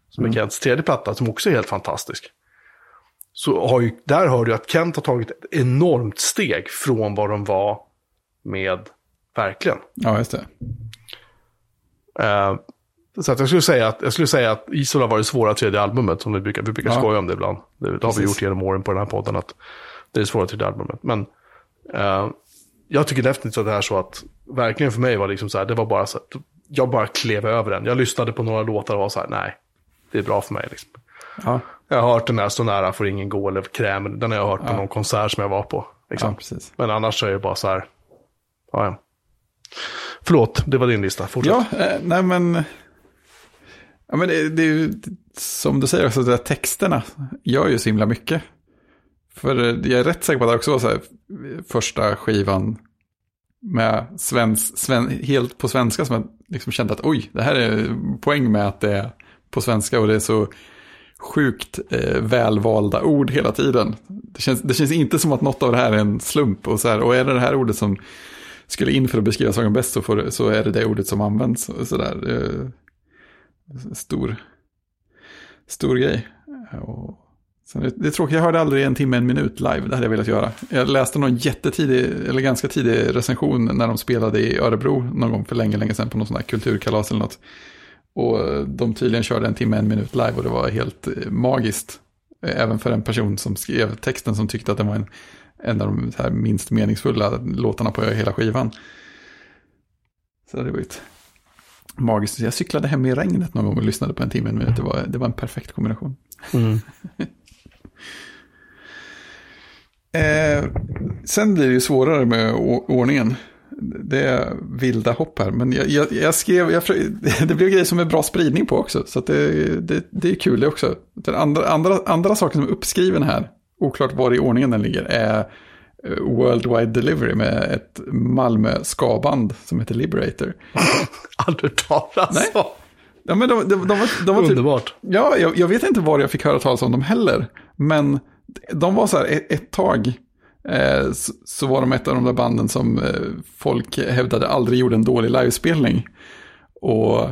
som är Kents tredje platta, som också är helt fantastisk. Så har ju, där hör du att Kent har tagit ett enormt steg från vad de var med Verkligen. ja, just det. Eh, så att jag, skulle säga att, jag skulle säga att Isola var det svåra tredje albumet, som vi brukar, vi brukar Ja. skoja om det ibland. Det, det har vi gjort genom åren på den här podden, att det är det svåra tredje albumet. Men eh, jag tycker definitivt att det är så att, verkligen för mig var liksom så här, det var bara så att, jag bara klev över den. Jag lyssnade på några låtar och var så här, nej, det är bra för mig. Liksom. Ja, Jag har hört den här Så nära får ingen gå, eller Krämen, den har jag hört på någon konsert som jag var på. Liksom. ja. Men annars så är det bara så här, ja, ja. Förlåt, det var din lista. Fortsätt. Ja, eh, nej men... Ja, men det, det är ju som du säger också, de där texterna gör ju så himla mycket. För eh, jag är rätt säker på att det också var så här, första skivan med svens, sven, helt på svenska som jag liksom kände att oj, det här är poäng med att det är på svenska och det är så sjukt eh, välvalda ord hela tiden. Det känns, det känns inte som att något av det här är en slump och så här, och är det det här ordet som skulle in för att beskriva sagan bäst så, får, så är det det ordet som används. Och så där. Eh, stor, stor grej. Och sen det, det är tråkigt, jag hörde aldrig en timme, en minut live, det hade jag velat göra. Jag läste någon jättetidig, eller ganska tidig recension när de spelade i Örebro någon gång för länge, länge sedan på någon sån här kulturkalas eller något. Och de tydligen körde en timme, en minut live och det var helt eh, magiskt. Även för en person som skrev texten som tyckte att det var en, en av de här minst meningsfulla låtarna på hela skivan. Så det var ett magiskt. Jag cyklade hem i regnet någon gång och lyssnade på en timme, en minut. Det var, det var en perfekt kombination. Mm. Eh, sen blir det ju svårare med ordningen. Det är vilda hopp här, men jag, jag, jag skrev, jag, det blev grejer som är bra spridning på också, så det, det, det är kul det också. Den andra, andra, andra saker som är uppskriven här, oklart var i ordningen den ligger, är eh, Worldwide Delivery med ett Malmö skaband som heter Liberator. Aldrig talas om. Ja, men de, de, de, var, de var typ, Underbart. Ja, jag, jag, vet inte var jag fick höra talas om dem heller. Men de var så här ett, ett tag. Eh, så, så, var de ett av de där banden som eh, folk hävdade aldrig gjorde en dålig livespelning. Och,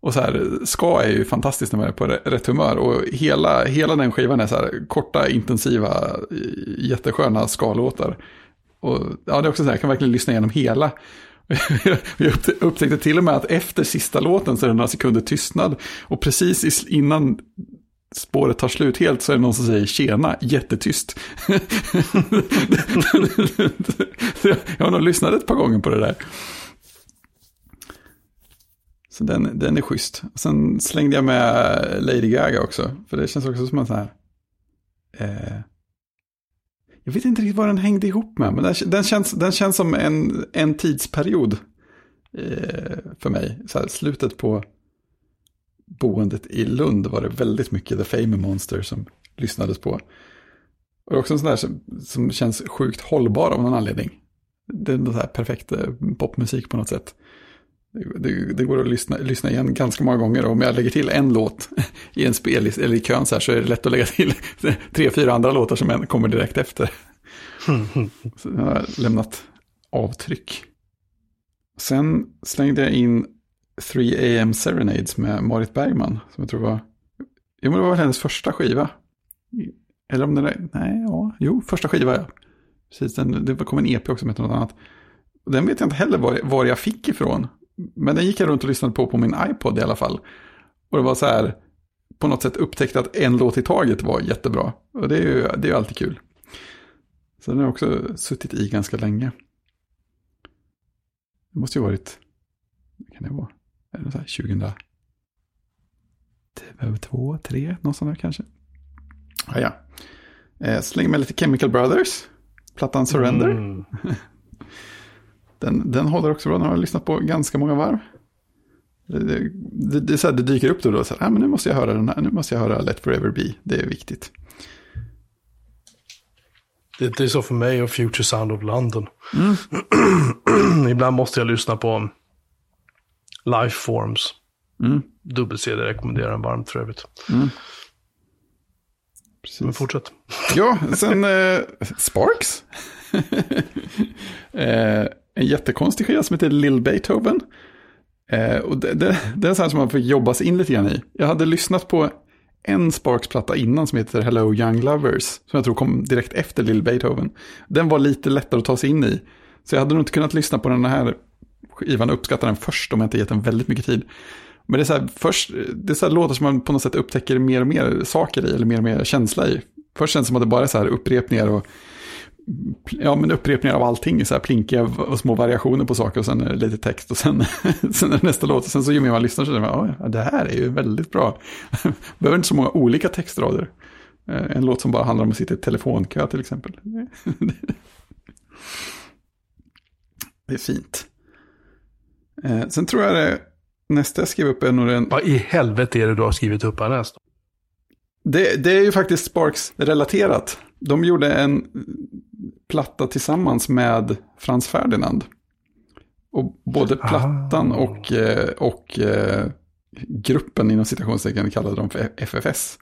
och så här, ska är ju fantastiskt när man är på rätt humör. Och hela, hela den skivan är så här korta, intensiva, eh, jättesköna skalåtar. Och ja, det är också så här, jag kan verkligen lyssna igenom hela. Jag upptäckte till och med att efter sista låten så är det några sekunder tystnad. Och precis innan spåret tar slut helt så är det någon som säger tjena, jättetyst. jag har nog lyssnat ett par gånger på det där. Så den, den är schysst. Sen slängde jag med Lady Gaga också. För det känns också som en sån här... Eh, jag vet inte riktigt vad den hängde ihop med, men den, den, känns, den känns som en, en tidsperiod eh, för mig. Så här, slutet på boendet i Lund var det väldigt mycket The Fame Monster som lyssnades på. Och det är också en sån där som, som känns sjukt hållbar av någon anledning. Det är en sån här perfekt popmusik på något sätt. Det, det, går att lyssna, lyssna igen ganska många gånger. Och om jag lägger till en låt i en spellist eller i kön så här så är det lätt att lägga till tre, fyra andra låtar som kommer direkt efter. Så jag har lämnat avtryck. Sen slängde jag in 3 AM Serenades med Marit Bergman. Som jag tror var, jo men det var väl hennes första skiva. Eller om den är, nej, ja, jo, första skiva ja. Precis, den, det kom en EP också som hette något annat. Den vet jag inte heller var, var jag fick ifrån. Men den gick jag runt och lyssnade på på min iPod i alla fall. Och det var så här, på något sätt upptäckte att en låt i taget var jättebra. Och det är ju, det är ju alltid kul. Så den har jag också suttit i ganska länge. Det måste ju varit, vad kan det vara? Är det så här 2002, 3, något sånt där kanske. Ja, ja. Eh, slänger med lite Chemical Brothers. Plattan Surrender. Mm. Den, den håller också bra, den har jag lyssnat på ganska många varv. Det, det, det, det, så här, det dyker upp då och då, så här, ah, men nu måste jag höra den här, nu måste jag höra Let Forever Be, det är viktigt. Det, är så för mig och Future Sound of London. Mm. Ibland måste jag lyssna på Lifeforms. Mm. Dubbel-CD rekommenderar den varmt för övrigt. Mm. Men fortsätt. Ja, sen eh, Sparks. eh, en jättekonstig skiva som heter Lill Beethoven. Eh, och det, det, det är en sån som man får jobba sig in lite grann i. Jag hade lyssnat på en Sparks-platta innan som heter Hello Young Lovers. Som jag tror kom direkt efter Lill Beethoven. Den var lite lättare att ta sig in i. Så jag hade nog inte kunnat lyssna på den här skivan och uppskattar den först om jag inte gett den väldigt mycket tid. Men det är så här, först, det är så här låtar som man på något sätt upptäcker mer och mer saker i, eller mer och mer känsla i. Först känns det som att det bara är så här upprepningar och ja, men upprepningar av allting, så här plinkiga och små variationer på saker och sen lite text och sen, sen är det nästa låt och sen så ju mer man lyssnar så är det, ja, det här är ju väldigt bra. Behöver inte så många olika textrader. Eh, en låt som bara handlar om att sitta i telefonkö till exempel. Det är fint. Eh, sen tror jag det nästa jag skrev upp är nog den... Vad i helvete är det du har skrivit upp härnäst? Det, det är ju faktiskt Sparks-relaterat. De gjorde en platta tillsammans med Frans Ferdinand. Och både plattan ah. och, eh, och eh, gruppen inom citationstecken kallade de för FFS.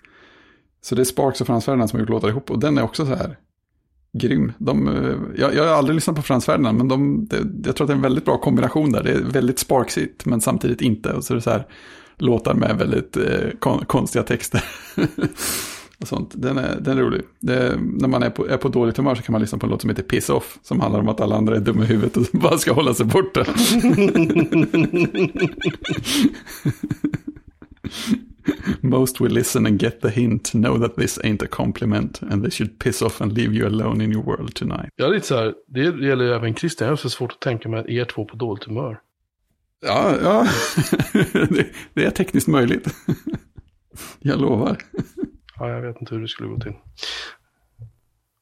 Så det är Sparks och Frans Ferdinand som har gjort låtar ihop. Och den är också så här grym. De, eh, jag, jag har aldrig lyssnat på Frans Ferdinand, men de, det, jag tror att det är en väldigt bra kombination där. Det är väldigt sparksigt, men samtidigt inte. Och så är det så här låtar med väldigt eh, kon konstiga texter. och sånt. Den är, den är rolig. Det, när man är på, är på dåligt humör så kan man lyssna på en låt som heter Piss Off. Som handlar om att alla andra är dumma i huvudet och bara ska hålla sig borta. Most will listen and get the hint, know that this ain't a compliment and they should piss off and leave you alone in your world tonight. Är lite så här, det gäller ju även Christian, jag har så svårt att tänka mig er två på dåligt humör. Ja, ja. det, det är tekniskt möjligt. Jag lovar. Ja, jag vet inte hur det skulle gå till.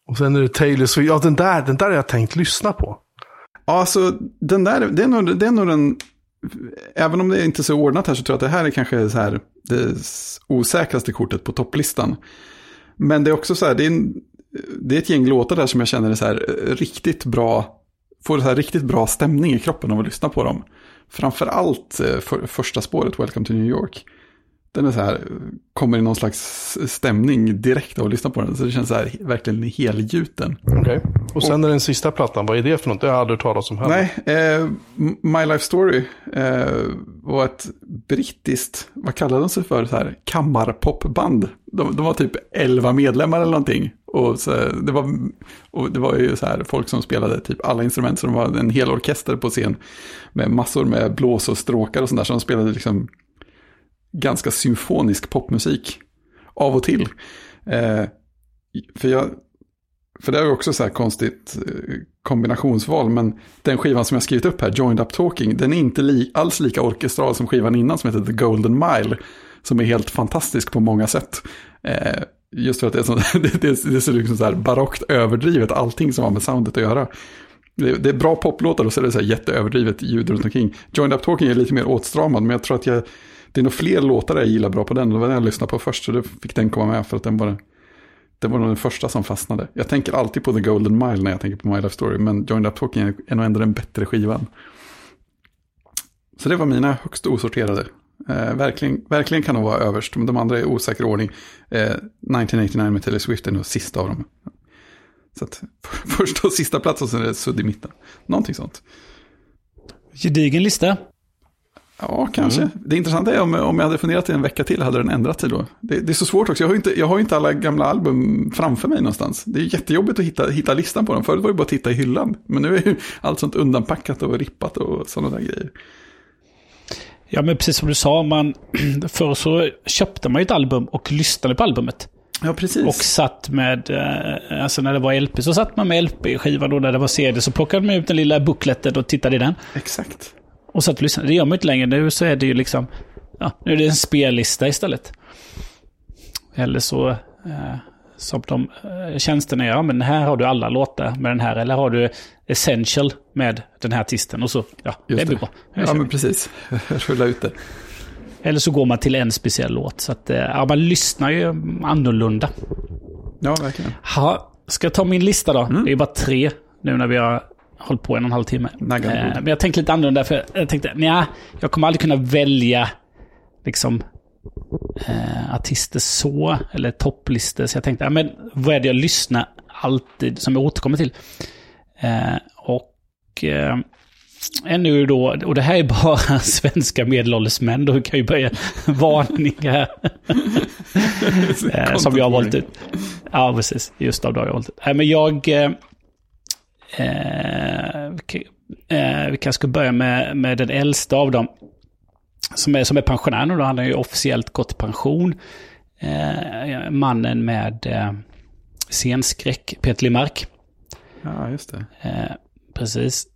Och sen är det Taylor Swift, ja den där, den där har jag tänkt lyssna på. Ja, alltså den där, det är nog, det är nog den, även om det inte är så ordnat här så tror jag att det här är kanske så här, det osäkraste kortet på topplistan. Men det är också så här, det är, en, det är ett gäng låtar där som jag känner är så här eh, riktigt bra, får så här riktigt bra stämning i kroppen av att lyssna på dem. Framförallt eh, för, första spåret, Welcome to New York. Den är så här, kommer i någon slags stämning direkt av att lyssna på den. Så det känns så här verkligen helgjuten. Okej. Okay. Och sen är den sista plattan, vad är det för något? Det har jag aldrig talat om heller. Nej, eh, My Life Story eh, var ett brittiskt, vad kallade de sig för, så här, kammarpopband. De, de var typ elva medlemmar eller någonting. Och, så, det var, och det var ju så här folk som spelade typ alla instrument, så de var en hel orkester på scen. Med massor med blås och stråkar och sånt där, så de spelade liksom ganska symfonisk popmusik. Av och till. Eh, för, jag, för det är också så här konstigt eh, kombinationsval, men den skivan som jag skrivit upp här, Joined Up Talking, den är inte li, alls lika orkestral som skivan innan som heter The Golden Mile. Som är helt fantastisk på många sätt. Eh, just för att det är så, det, det, det ser så liksom så här barockt överdrivet, allting som har med soundet att göra. Det, det är bra poplåtar och så är det så här jätteöverdrivet ljud runt omkring. Joined Up Talking är lite mer åtstramad, men jag tror att jag det är nog fler låtar jag gillar bra på den. Det var den jag lyssnade på först, så då fick den komma med för att den var, den var nog den första som fastnade. Jag tänker alltid på The Golden Mile när jag tänker på My Life Story, men Joined Up Talking är nog ändå den bättre skivan. Så det var mina högst osorterade. Eh, verkligen, verkligen kan de vara överst, men de andra är i osäker ordning. Eh, 1989 med Taylor Swift är nog sista av dem. Så att första och sista plats och sen är det sudd i mitten. Någonting sånt. Gedigen lista. Ja, kanske. Mm. Det intressanta är om, om jag hade funderat i en vecka till, hade den ändrat sig då? Det, det är så svårt också, jag har, inte, jag har inte alla gamla album framför mig någonstans. Det är jättejobbigt att hitta, hitta listan på dem. Förut var det bara att titta i hyllan. Men nu är ju allt sånt undanpackat och rippat och sådana där grejer. Ja, men precis som du sa, man, förr så köpte man ju ett album och lyssnade på albumet. Ja, precis. Och satt med, eh, alltså när det var LP så satt man med LP-skivan då, när det var CD så plockade man ut den lilla bookletten och tittade i den. Exakt. Och satt och lyssnade. Det gör man inte längre. Nu så är det ju liksom... Ja, nu är det en spellista istället. Eller så... Eh, som de eh, tjänsterna gör. Men här har du alla låtar med den här. Eller har du Essential med den här artisten. Och så, ja, Just det blir bra. Ja, men precis. Rulla ut det. Eller så går man till en speciell låt. Så att, eh, ja, man lyssnar ju annorlunda. Ja, verkligen. Ha, ska jag ta min lista då? Mm. Det är bara tre nu när vi har hållit på en och en halv timme. Eh, men jag tänkte lite annorlunda för jag tänkte, nej, jag kommer aldrig kunna välja liksom eh, artister så, eller topplistor. Så jag tänkte, ja, men vad är det jag lyssnar alltid, som jag återkommer till? Eh, och eh, ännu då, och det här är bara svenska medelålders män, då kan ju börja varningar. eh, som jag har valt ut. Ja, precis. Just av det har jag valt ut. Eh, men jag... Eh, Eh, vi kanske ska börja med, med den äldsta av dem. Som är, som är pensionär nu då. Han har ju officiellt gått i pension. Eh, mannen med eh, scenskräck, Peter Limark. Ja, just det. Eh, precis.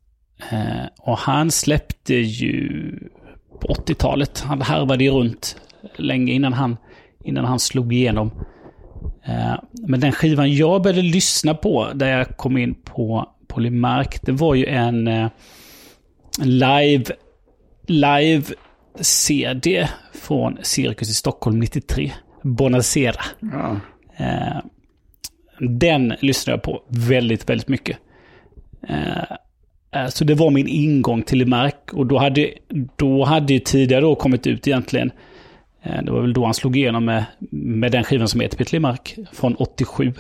Eh, och han släppte ju på 80-talet. Han härvade ju runt länge innan han, innan han slog igenom. Eh, men den skivan jag började lyssna på, där jag kom in på Polymark, det var ju en, eh, live, live CD från Cirkus i Stockholm 93. Bonacera. Ja. Eh, den lyssnade jag på väldigt, väldigt mycket. Så det var min ingång till Limark. Och då hade, då hade ju tidigare då kommit ut egentligen. Det var väl då han slog igenom med, med den skivan som heter Peter Limark från 87.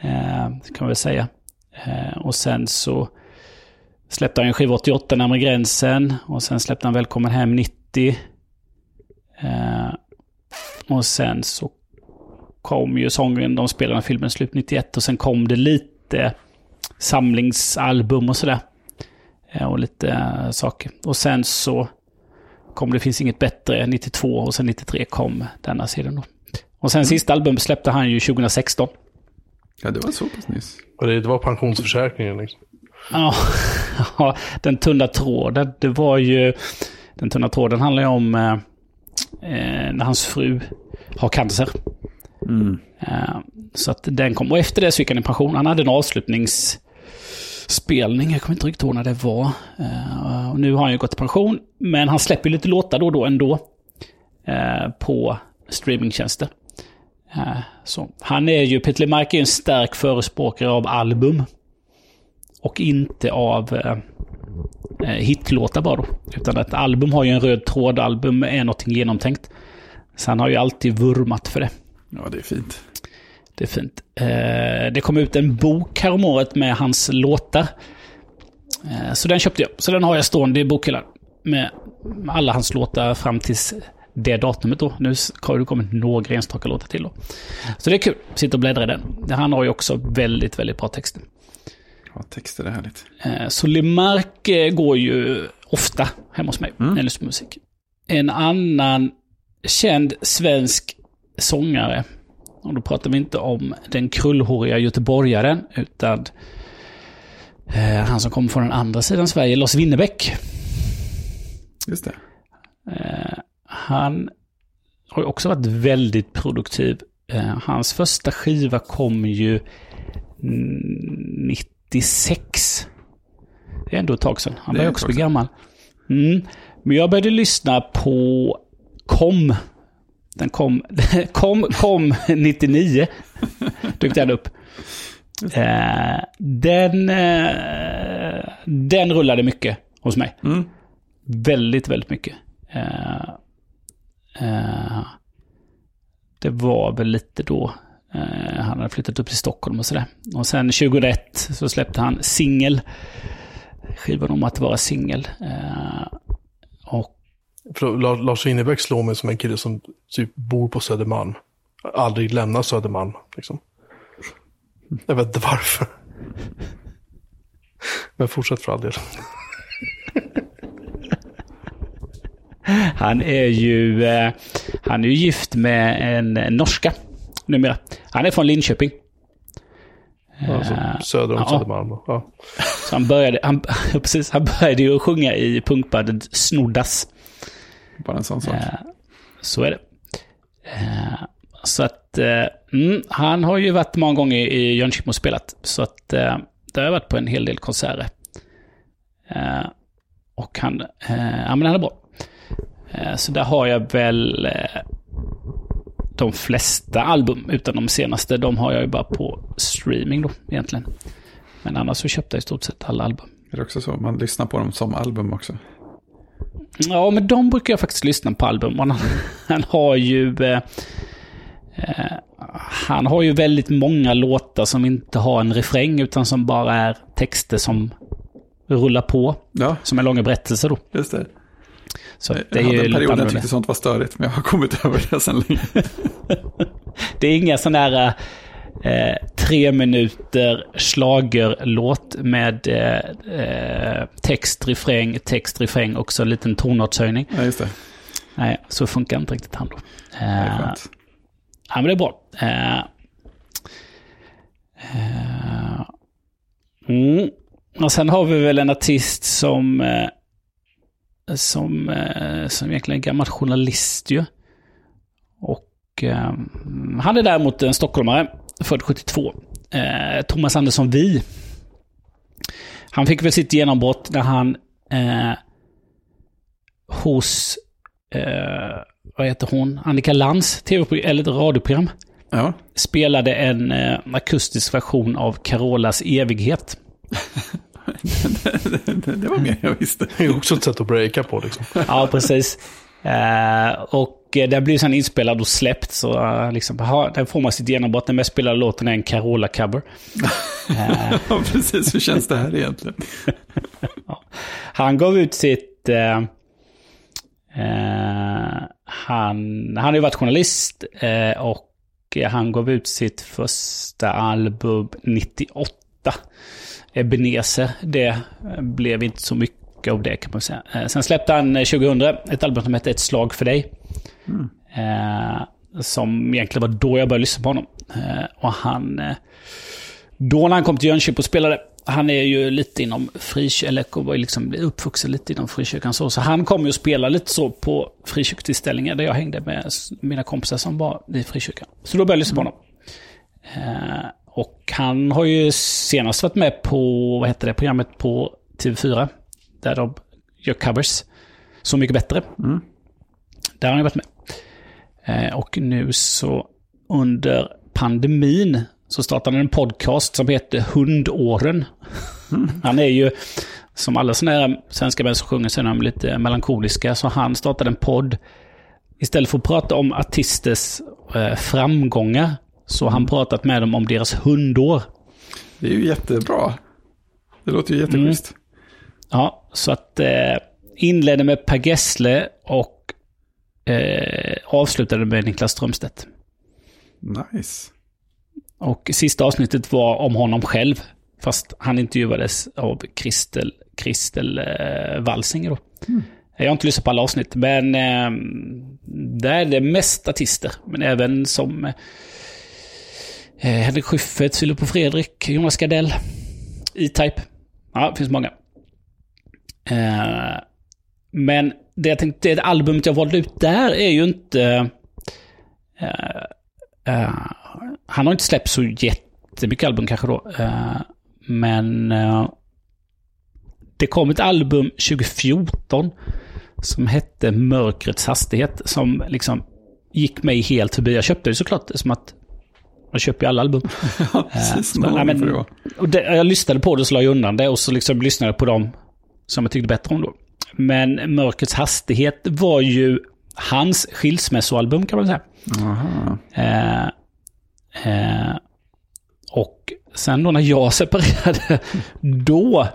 Kan man väl säga. Eh, och sen så släppte han en skiva 88 närmare gränsen. Och sen släppte han Välkommen hem 90. Och sen så kom ju sången de spelade filmen slut 91 och sen kom det lite samlingsalbum och sådär. Eh, och lite saker. Och sen så kom Det finns inget bättre 92 och sen 93 kom denna sidan då. Och sen sista albumet släppte han ju 2016. Ja, det var så pass nyss. Och det, det var pensionsförsäkringen liksom. Ja, den tunna tråden. Det var ju... Den tunna tråden handlar ju om eh, när hans fru har cancer. Mm. Eh, så att den kom. Och efter det så gick han i pension. Han hade en avslutningsspelning. Jag kommer inte riktigt ihåg när det var. Eh, och nu har han ju gått i pension. Men han släpper lite låtar då och då ändå. Eh, på streamingtjänster. Eh, så. Han är ju, Peter Lemark är en stark förespråkare av album. Och inte av eh, eh, hitlåtar bara då. Utan ett album har ju en röd tråd. Album är någonting genomtänkt. Så han har ju alltid vurmat för det. Ja, det är fint. Det är fint. Eh, det kom ut en bok häromåret med hans låtar. Eh, så den köpte jag. Så den har jag stående i bokhyllan. Med alla hans låtar fram tills det datumet då. Nu har det kommit några enstaka låtar till då. Så det är kul. Sitta och bläddra i den. Han har ju också väldigt, väldigt bra texter. Ja, texter är härligt. Eh, så Lemark eh, går ju ofta hemma hos mig Mm. lyssnar på musik. En annan känd svensk sångare. Och då pratar vi inte om den krullhåriga göteborgaren, utan eh, han som kommer från den andra sidan Sverige, Lars Winnerbäck. Just det. Eh, han har ju också varit väldigt produktiv. Eh, hans första skiva kom ju mm, 96. Det är ändå ett tag sedan. Han börjar också bli gammal. Mm. Men jag började lyssna på Kom. Den kom, kom, kom 99. Dök den upp. Eh, den, eh, den rullade mycket hos mig. Mm. Väldigt, väldigt mycket. Eh, det var väl lite då eh, han hade flyttat upp till Stockholm och sådär. Och sen 2001 så släppte han singel. Skivan om att vara singel. Eh, och Lars, Lars Winnerbäck slår mig som en kille som typ bor på Södermalm. Aldrig lämnar Södermalm. Liksom. Jag vet inte varför. Men fortsätt för all del. Han är ju eh, han är ju gift med en, norska numera. Han är från Linköping. Alltså, söder om ja. Södermalm. Ja. Så han började, han, precis, han började ju sjunga i punkbandet Snoddas. Bara en sån sak. Eh, Så är det. Så att, mm, han har ju varit många gånger i Jönköping och spelat. Så att, där har jag varit på en hel del konserter. Och han, ja men han är bra. Eh, Så där har jag väl eh, de flesta album, utan de senaste, de har jag ju bara på streaming då egentligen. Men annars så köpte jag i stort sett alla album. Är det också så? Man lyssnar på dem som album också. Ja, men de brukar jag faktiskt lyssna på album. Han, han har ju... Eh, eh, han har ju väldigt många låtar som inte har en refräng utan som bara är texter som rullar på. Ja, Som är långa berättelser då. just det. Så Jag det är hade ju en period när jag tyckte sånt var störigt, men jag har kommit över det sen länge. Det är inga sådana här eh, tre minuter slagerlåt med eh, eh, text, refräng, text, refräng och så en liten tonartshöjning. Ja, just det. Nej, så funkar inte riktigt han då. Eh. Ja, men det är bra. Eh, eh, mm. Och sen har vi väl en artist som, eh, som, eh, som egentligen är gammal journalist ju. Och eh, han är däremot en stockholmare, född 72. Eh, Thomas Andersson Vi. Han fick väl sitt genombrott när han eh, hos eh, vad heter hon? Annika Lantz tv eller radioprogram. Ja, Spelade en eh, akustisk version av Carolas evighet. det, var mer jag visste. Det är också ett sätt att breaka på liksom. Ja, precis. Eh, och den blir sen inspelad och släppt. Så eh, liksom, aha, den får man sitt genombrott. Den mest spelade låten är en Carola-cover. Eh, Ja, precis. Hur känns det här egentligen? han gav ut sitt... Eh, eh, han, han har ju varit journalist eh, och han gav ut sitt första album 98. Ebenezer. Det blev inte så mycket av det kan man säga. Eh, sen släppte han 2000 ett album som hette Ett slag för dig. Mm. Eh, som egentligen var då jag började lyssna på honom. Eh, och han... Eh, då när han kom till Jönköping och spelade han är ju lite inom frikyrkan, eller var liksom uppvuxen lite inom frikyrkan så. Så han kom ju och spelade lite så på frikyrkotillställningar där jag hängde med mina kompisar som var i frikyrkan. Så då började jag lyssna på honom. Och han har ju senast varit med på, vad heter det, programmet på TV4. Där de gör covers. Så mycket bättre. Mm. Där har han varit med. Eh, och nu så under pandemin så startade han en podcast som heter Hundåren. Mm. Han är ju, som alla sådana här svenska män som sjunger så är de lite melankoliska. Så han startade en podd. Istället för att prata om artisters eh, framgångar så han pratat med dem om deras hundår. Det är ju jättebra. Det låter ju jätteschysst. Mm. Ja, så att eh, inledde med Per Gessle och eh, avslutade med Niklas Strömstedt. Nice. Och sista avsnittet var om honom själv. Fast han intervjuades av Kristel, Kristel eh, Walsinger då. Mm. Jag har inte lyssnat på alla avsnitt, men eh, där är det mest artister. Men även som Eh, Henrik Schyffert, Filip och Fredrik, Jonas Gardell, E-Type. Ja, det finns många. Eh, men det jag tänkte, det albumet jag valde ut där är ju inte... Eh, han har inte släppt så jättemycket album kanske då. Men det kom ett album 2014 som hette Mörkrets hastighet. Som liksom gick mig helt förbi. Jag köpte det såklart som att man köper ju alla album. ja, precis. Uh, men, men, och det, jag lyssnade på det så la jag undan det och så liksom lyssnade jag på dem som jag tyckte bättre om då. Men Mörkrets hastighet var ju hans skilsmässoalbum kan man säga. Eh, eh, och sen då när jag separerade, då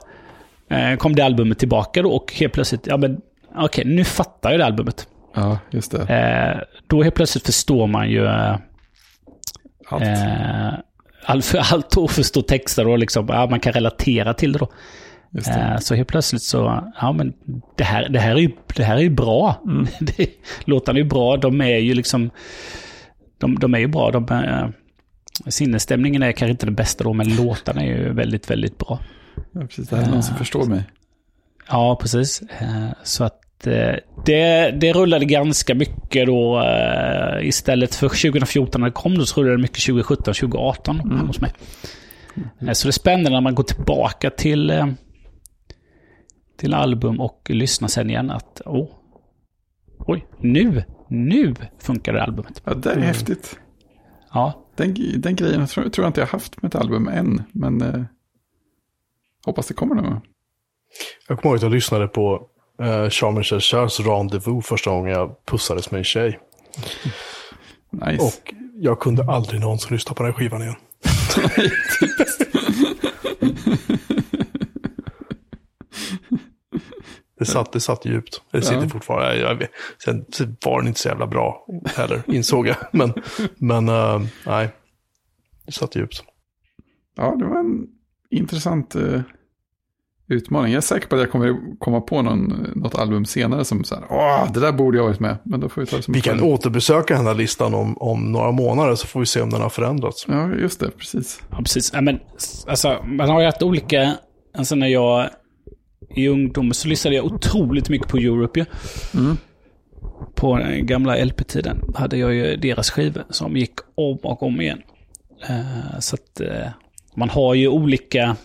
eh, kom det albumet tillbaka då och helt plötsligt, ja men okej, okay, nu fattar jag det albumet. Ja, just det. Eh, då helt plötsligt förstår man ju allt. Eh, allt, allt och förstår texter och liksom, ja, man kan relatera till det då. Eh, så helt plötsligt så, ja men det här, det här är ju, det här är ju bra. Mm. låtarna är ju bra, de är ju liksom, de, de är ju bra. De, äh, sinnesstämningen är kanske inte den bästa då, men låtarna är ju väldigt, väldigt bra. Ja, precis. Det är någon som uh, förstår mig. Ja, precis. Uh, så att det, det rullade ganska mycket då. Istället för 2014 när det kom då så rullade det mycket 2017, 2018 mm. hos mig. Mm. Så det är spännande när man går tillbaka till till album och lyssna sen igen att oh, oj, nu, nu funkar det albumet. Ja, det är mm. häftigt. Ja. Den, den grejen tror, tror jag inte jag haft med ett album än, men eh, hoppas det kommer nu. Jag kommer ihåg att jag lyssnade på eh, Charles Chers Rendezvous första gången jag pussades med en tjej. Nice. Och jag kunde aldrig någonsin lyssna på den skivan igen. Det satt, det satt djupt. Det sitter ja. fortfarande. Jag vet. Sen var den inte så jävla bra heller, insåg jag. Men, men uh, nej, det satt djupt. Ja, det var en intressant uh, utmaning. Jag är säker på att jag kommer komma på någon, något album senare som så här, åh, det där borde jag varit med. Men då får vi ta det som Vi kan återbesöka den här listan om, om några månader så får vi se om den har förändrats. Ja, just det, precis. Ja, precis. Ja, men, alltså, man har ju haft olika, alltså när jag i ungdomen så lyssnade jag otroligt mycket på Europe. Mm. På den gamla LP-tiden hade jag ju deras skivor som gick om och om igen. Uh, så att uh, man har ju olika...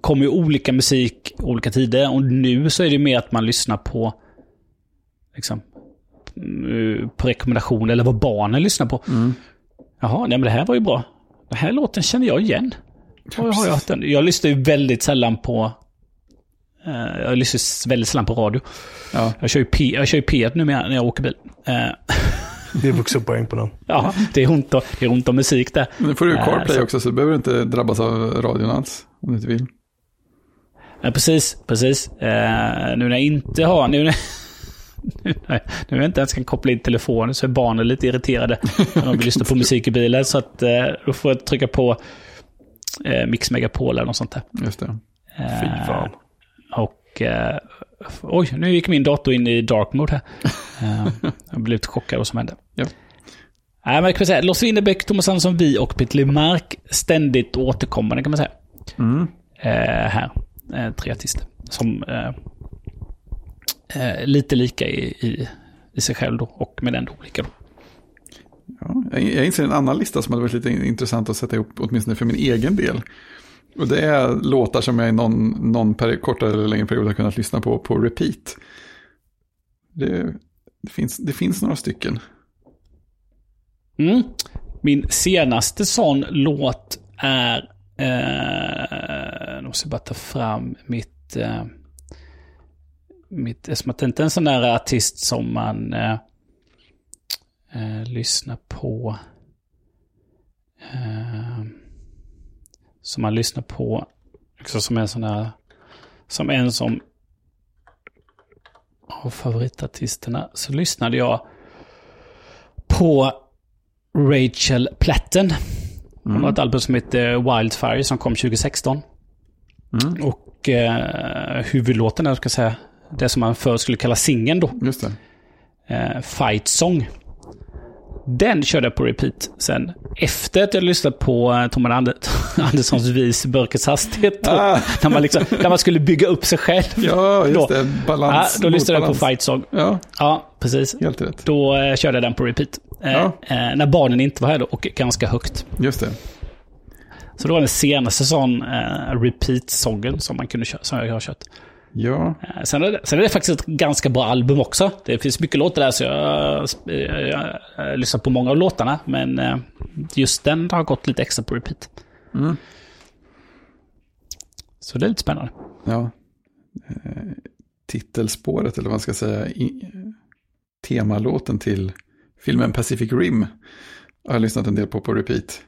Kommer ju olika musik olika tider. Och nu så är det mer att man lyssnar på... Liksom, mm, på rekommendation eller vad barnen lyssnar på. Mm. Jaha, nej men det här var ju bra. Den här låten känner jag igen. Har jag, haft den. jag lyssnar ju väldigt sällan på... Uh, jag lyssnar väldigt sällan på radio. Ja. Jag kör ju P, jag kör ju P1 nu när jag åker bil. Uh, det är vuxenpoäng på den. Ja, det är ont, det är ont om musik där. Men nu får du ju CarPlay uh, också, så du behöver inte drabbas av radion alls. Om du inte vill. Ja, precis, precis. nu när jag inte har... Nu när, nu jag inte ens kan koppla in telefonen så är barnen lite irriterade när de vill lyssna på musik i bilen. Så att eh, då får jag trycka på eh, Mix Megapol eller något sånt där. Just det. Fy fan. Och... Oj, nu gick min dator in i dark mode här. Jag blev lite chockad vad som hände. Ja. Nej, men kan man säga, Lars Winnerbäck, Thomas Andersson, vi och Peter Mark ständigt återkommande kan man säga. Mm. Här. Eh, tre artister. Som eh, eh, lite lika i, i, i sig själv då och med den olika då. Ja, jag inser en annan lista som hade varit lite intressant att sätta ihop, åtminstone för min egen del. Och det är låtar som jag i någon, någon kortare eller längre period har kunnat lyssna på på repeat. Det, det, finns, det finns några stycken. Mm. Min senaste sån låt är... Eh, nu måste jag bara ta fram mitt... Eh, mitt eftersom att det inte är en sån där artist som man eh, eh, lyssnar på. Eh, som man lyssnar på. Också som en sån där... Som en som... Av favoritartisterna så lyssnade jag på Rachel Platten. Hon har ett album som heter Wildfire som kom 2016. Mm. Och eh, huvudlåten, jag ska säga, det som man förr skulle kalla singeln då, Just eh, Fight Song. Den körde jag på repeat sen. Efter att jag lyssnat på eh, Tom Ander Anderssons vis Börkes hastighet. Då, Ah. när, man liksom, när man skulle bygga upp sig själv. Ja, just då. det. Balans. då lyssnade jag på. Fight Song. Ja, Ja, precis. helt rätt. Då eh, körde jag den på repeat. Eh, Ja. eh, när barnen inte var här då, och ganska högt. Just det. Så det var den senaste sån eh, repeat-sången som man kunde köra, som jag har kört. Ja, Sen är, det, sen är det faktiskt ett ganska bra album också. Det finns mycket låtar där så jag, jag, jag, jag lyssnar på många av låtarna. Men just den har gått lite extra på repeat. Mm. Så det är lite spännande. ja. Titelspåret, eller vad man ska säga, i, temalåten till filmen Pacific Rim har jag lyssnat en del på på repeat.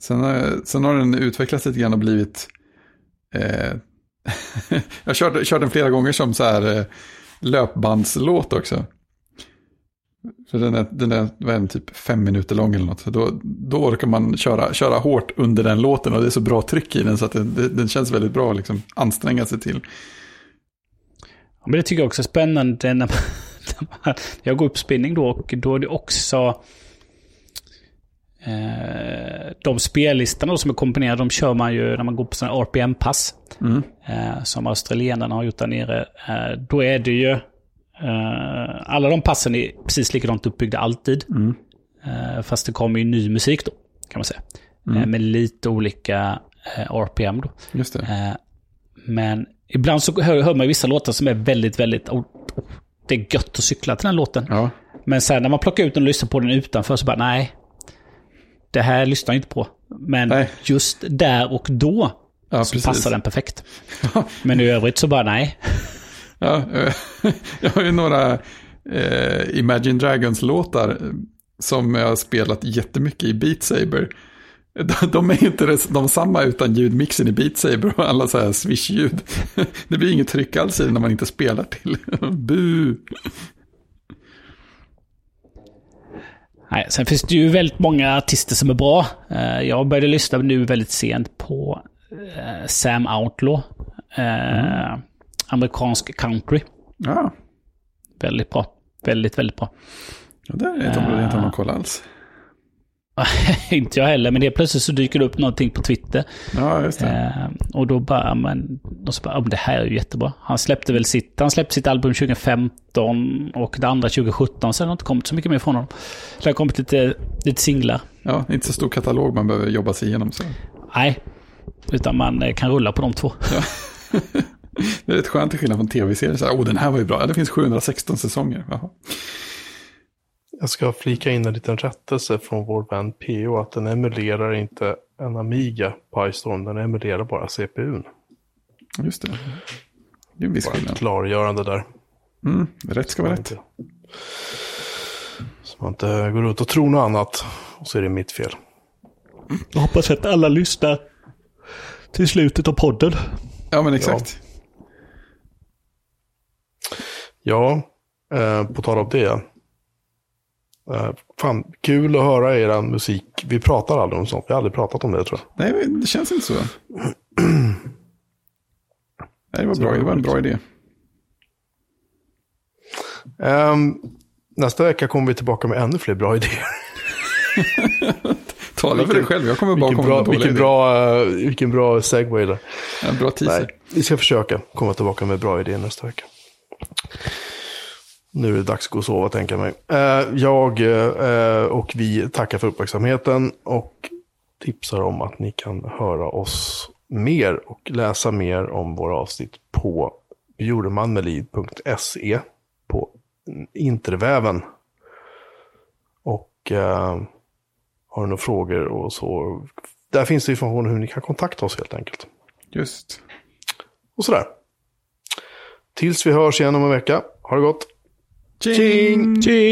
Sen har, sen har den utvecklats lite grann och blivit... Eh, jag har kört, kört den flera gånger som så här eh, löpbandslåt också. För den är, den är, vad är den, typ fem minuter lång eller något. Då, då orkar man köra, köra hårt under den låten och det är så bra tryck i den så att den, den känns väldigt bra att liksom anstränga sig till. Ja, Men det tycker jag också är spännande när man jag går upp spinning då och då är det också eh, de spellistorna som är komponerade, de kör man ju när man går på sådana RPM-pass. Mm. Eh, som australienarna har gjort där nere. Eh, då är det ju, eh, alla de passen är precis likadant uppbyggda alltid. Mm. Eh, fast det kommer ju ny musik då, kan man säga. Eh, med lite olika RPM då. Just det. Men ibland så hör, hör man vissa låtar som är väldigt, väldigt... Det är gött att cykla till den låten. Ja, Men sen när man plockar ut den och lyssnar på den utanför så bara nej. Det här lyssnar jag inte på. Men Nej. just där och då ja så precis. passar den perfekt. Men i övrigt så bara nej. Ja, eh, jag har ju några eh, Imagine Dragons-låtar som jag har spelat jättemycket i Beat Saber. De, de är inte de samma utan ljudmixen i Beat Saber och alla så här swish-ljud. Det blir inget tryck alls i det när man inte spelar till. Bu! Nej, sen finns det ju väldigt många artister som är bra. Eh, Jag började lyssna nu väldigt sent på eh, Sam Outlaw. Eh, Amerikansk country. Ja, Väldigt bra. Väldigt, väldigt bra. ja det är ett område jag inte har någon koll alls. inte jag heller, men det plötsligt så dyker det upp någonting på Twitter. Ja, just det. Eh, och då bara, men, och så bara, ja, det här är ju jättebra. Han släppte väl sitt, han släppte sitt album 2015 och det andra 2017. Sen har det inte kommit så mycket mer från honom. Det har kommit lite, lite singlar. Ja, inte så stor katalog man behöver jobba sig igenom. Så. Nej, utan man eh, kan rulla på de två. Det är rätt skönt till skillnad från tv-serier. Åh, den här var ju bra. Ja, det finns 716 säsonger. Jaha. Jag ska flika in en liten rättelse från vår vän PO att den emulerar inte en Amiga Pi-storm, den emulerar bara CPUn. Just det. Det är en viss Bara ett skillnad. klargörande där. Mm, rätt ska vara rätt. Så man inte går ut och tror något annat och så är det mitt fel. Jag hoppas att alla lyssnar till slutet av podden. Ja, men exakt. Ja, Eh, på tal om det. Eh, fan, kul att höra er musik. Vi pratar aldrig om sånt. Vi har aldrig pratat om det tror jag. Nej, det känns inte så. Det var bra. Det var en bra idé. Ehm, nästa vecka kommer vi tillbaka med ännu fler bra idéer. Tala för dig själv. Jag kommer bara komma bra, med vilken, bra, eh, vilken bra segway där. En bra teaser. Nej, vi ska försöka komma tillbaka med bra idéer nästa vecka. Nu är det dags att gå och sova, tänker jag mig. Eh, jag eh, och vi tackar för uppmärksamheten och tipsar om att ni kan höra oss mer och läsa mer om våra avsnitt på bjuremanmelid.se på interväven. Och eh, har ni några frågor och så, där finns det information om hur ni kan kontakta oss helt enkelt. Just. Och sådär. Tills vi hörs igen om en vecka. Ha det gott. จริ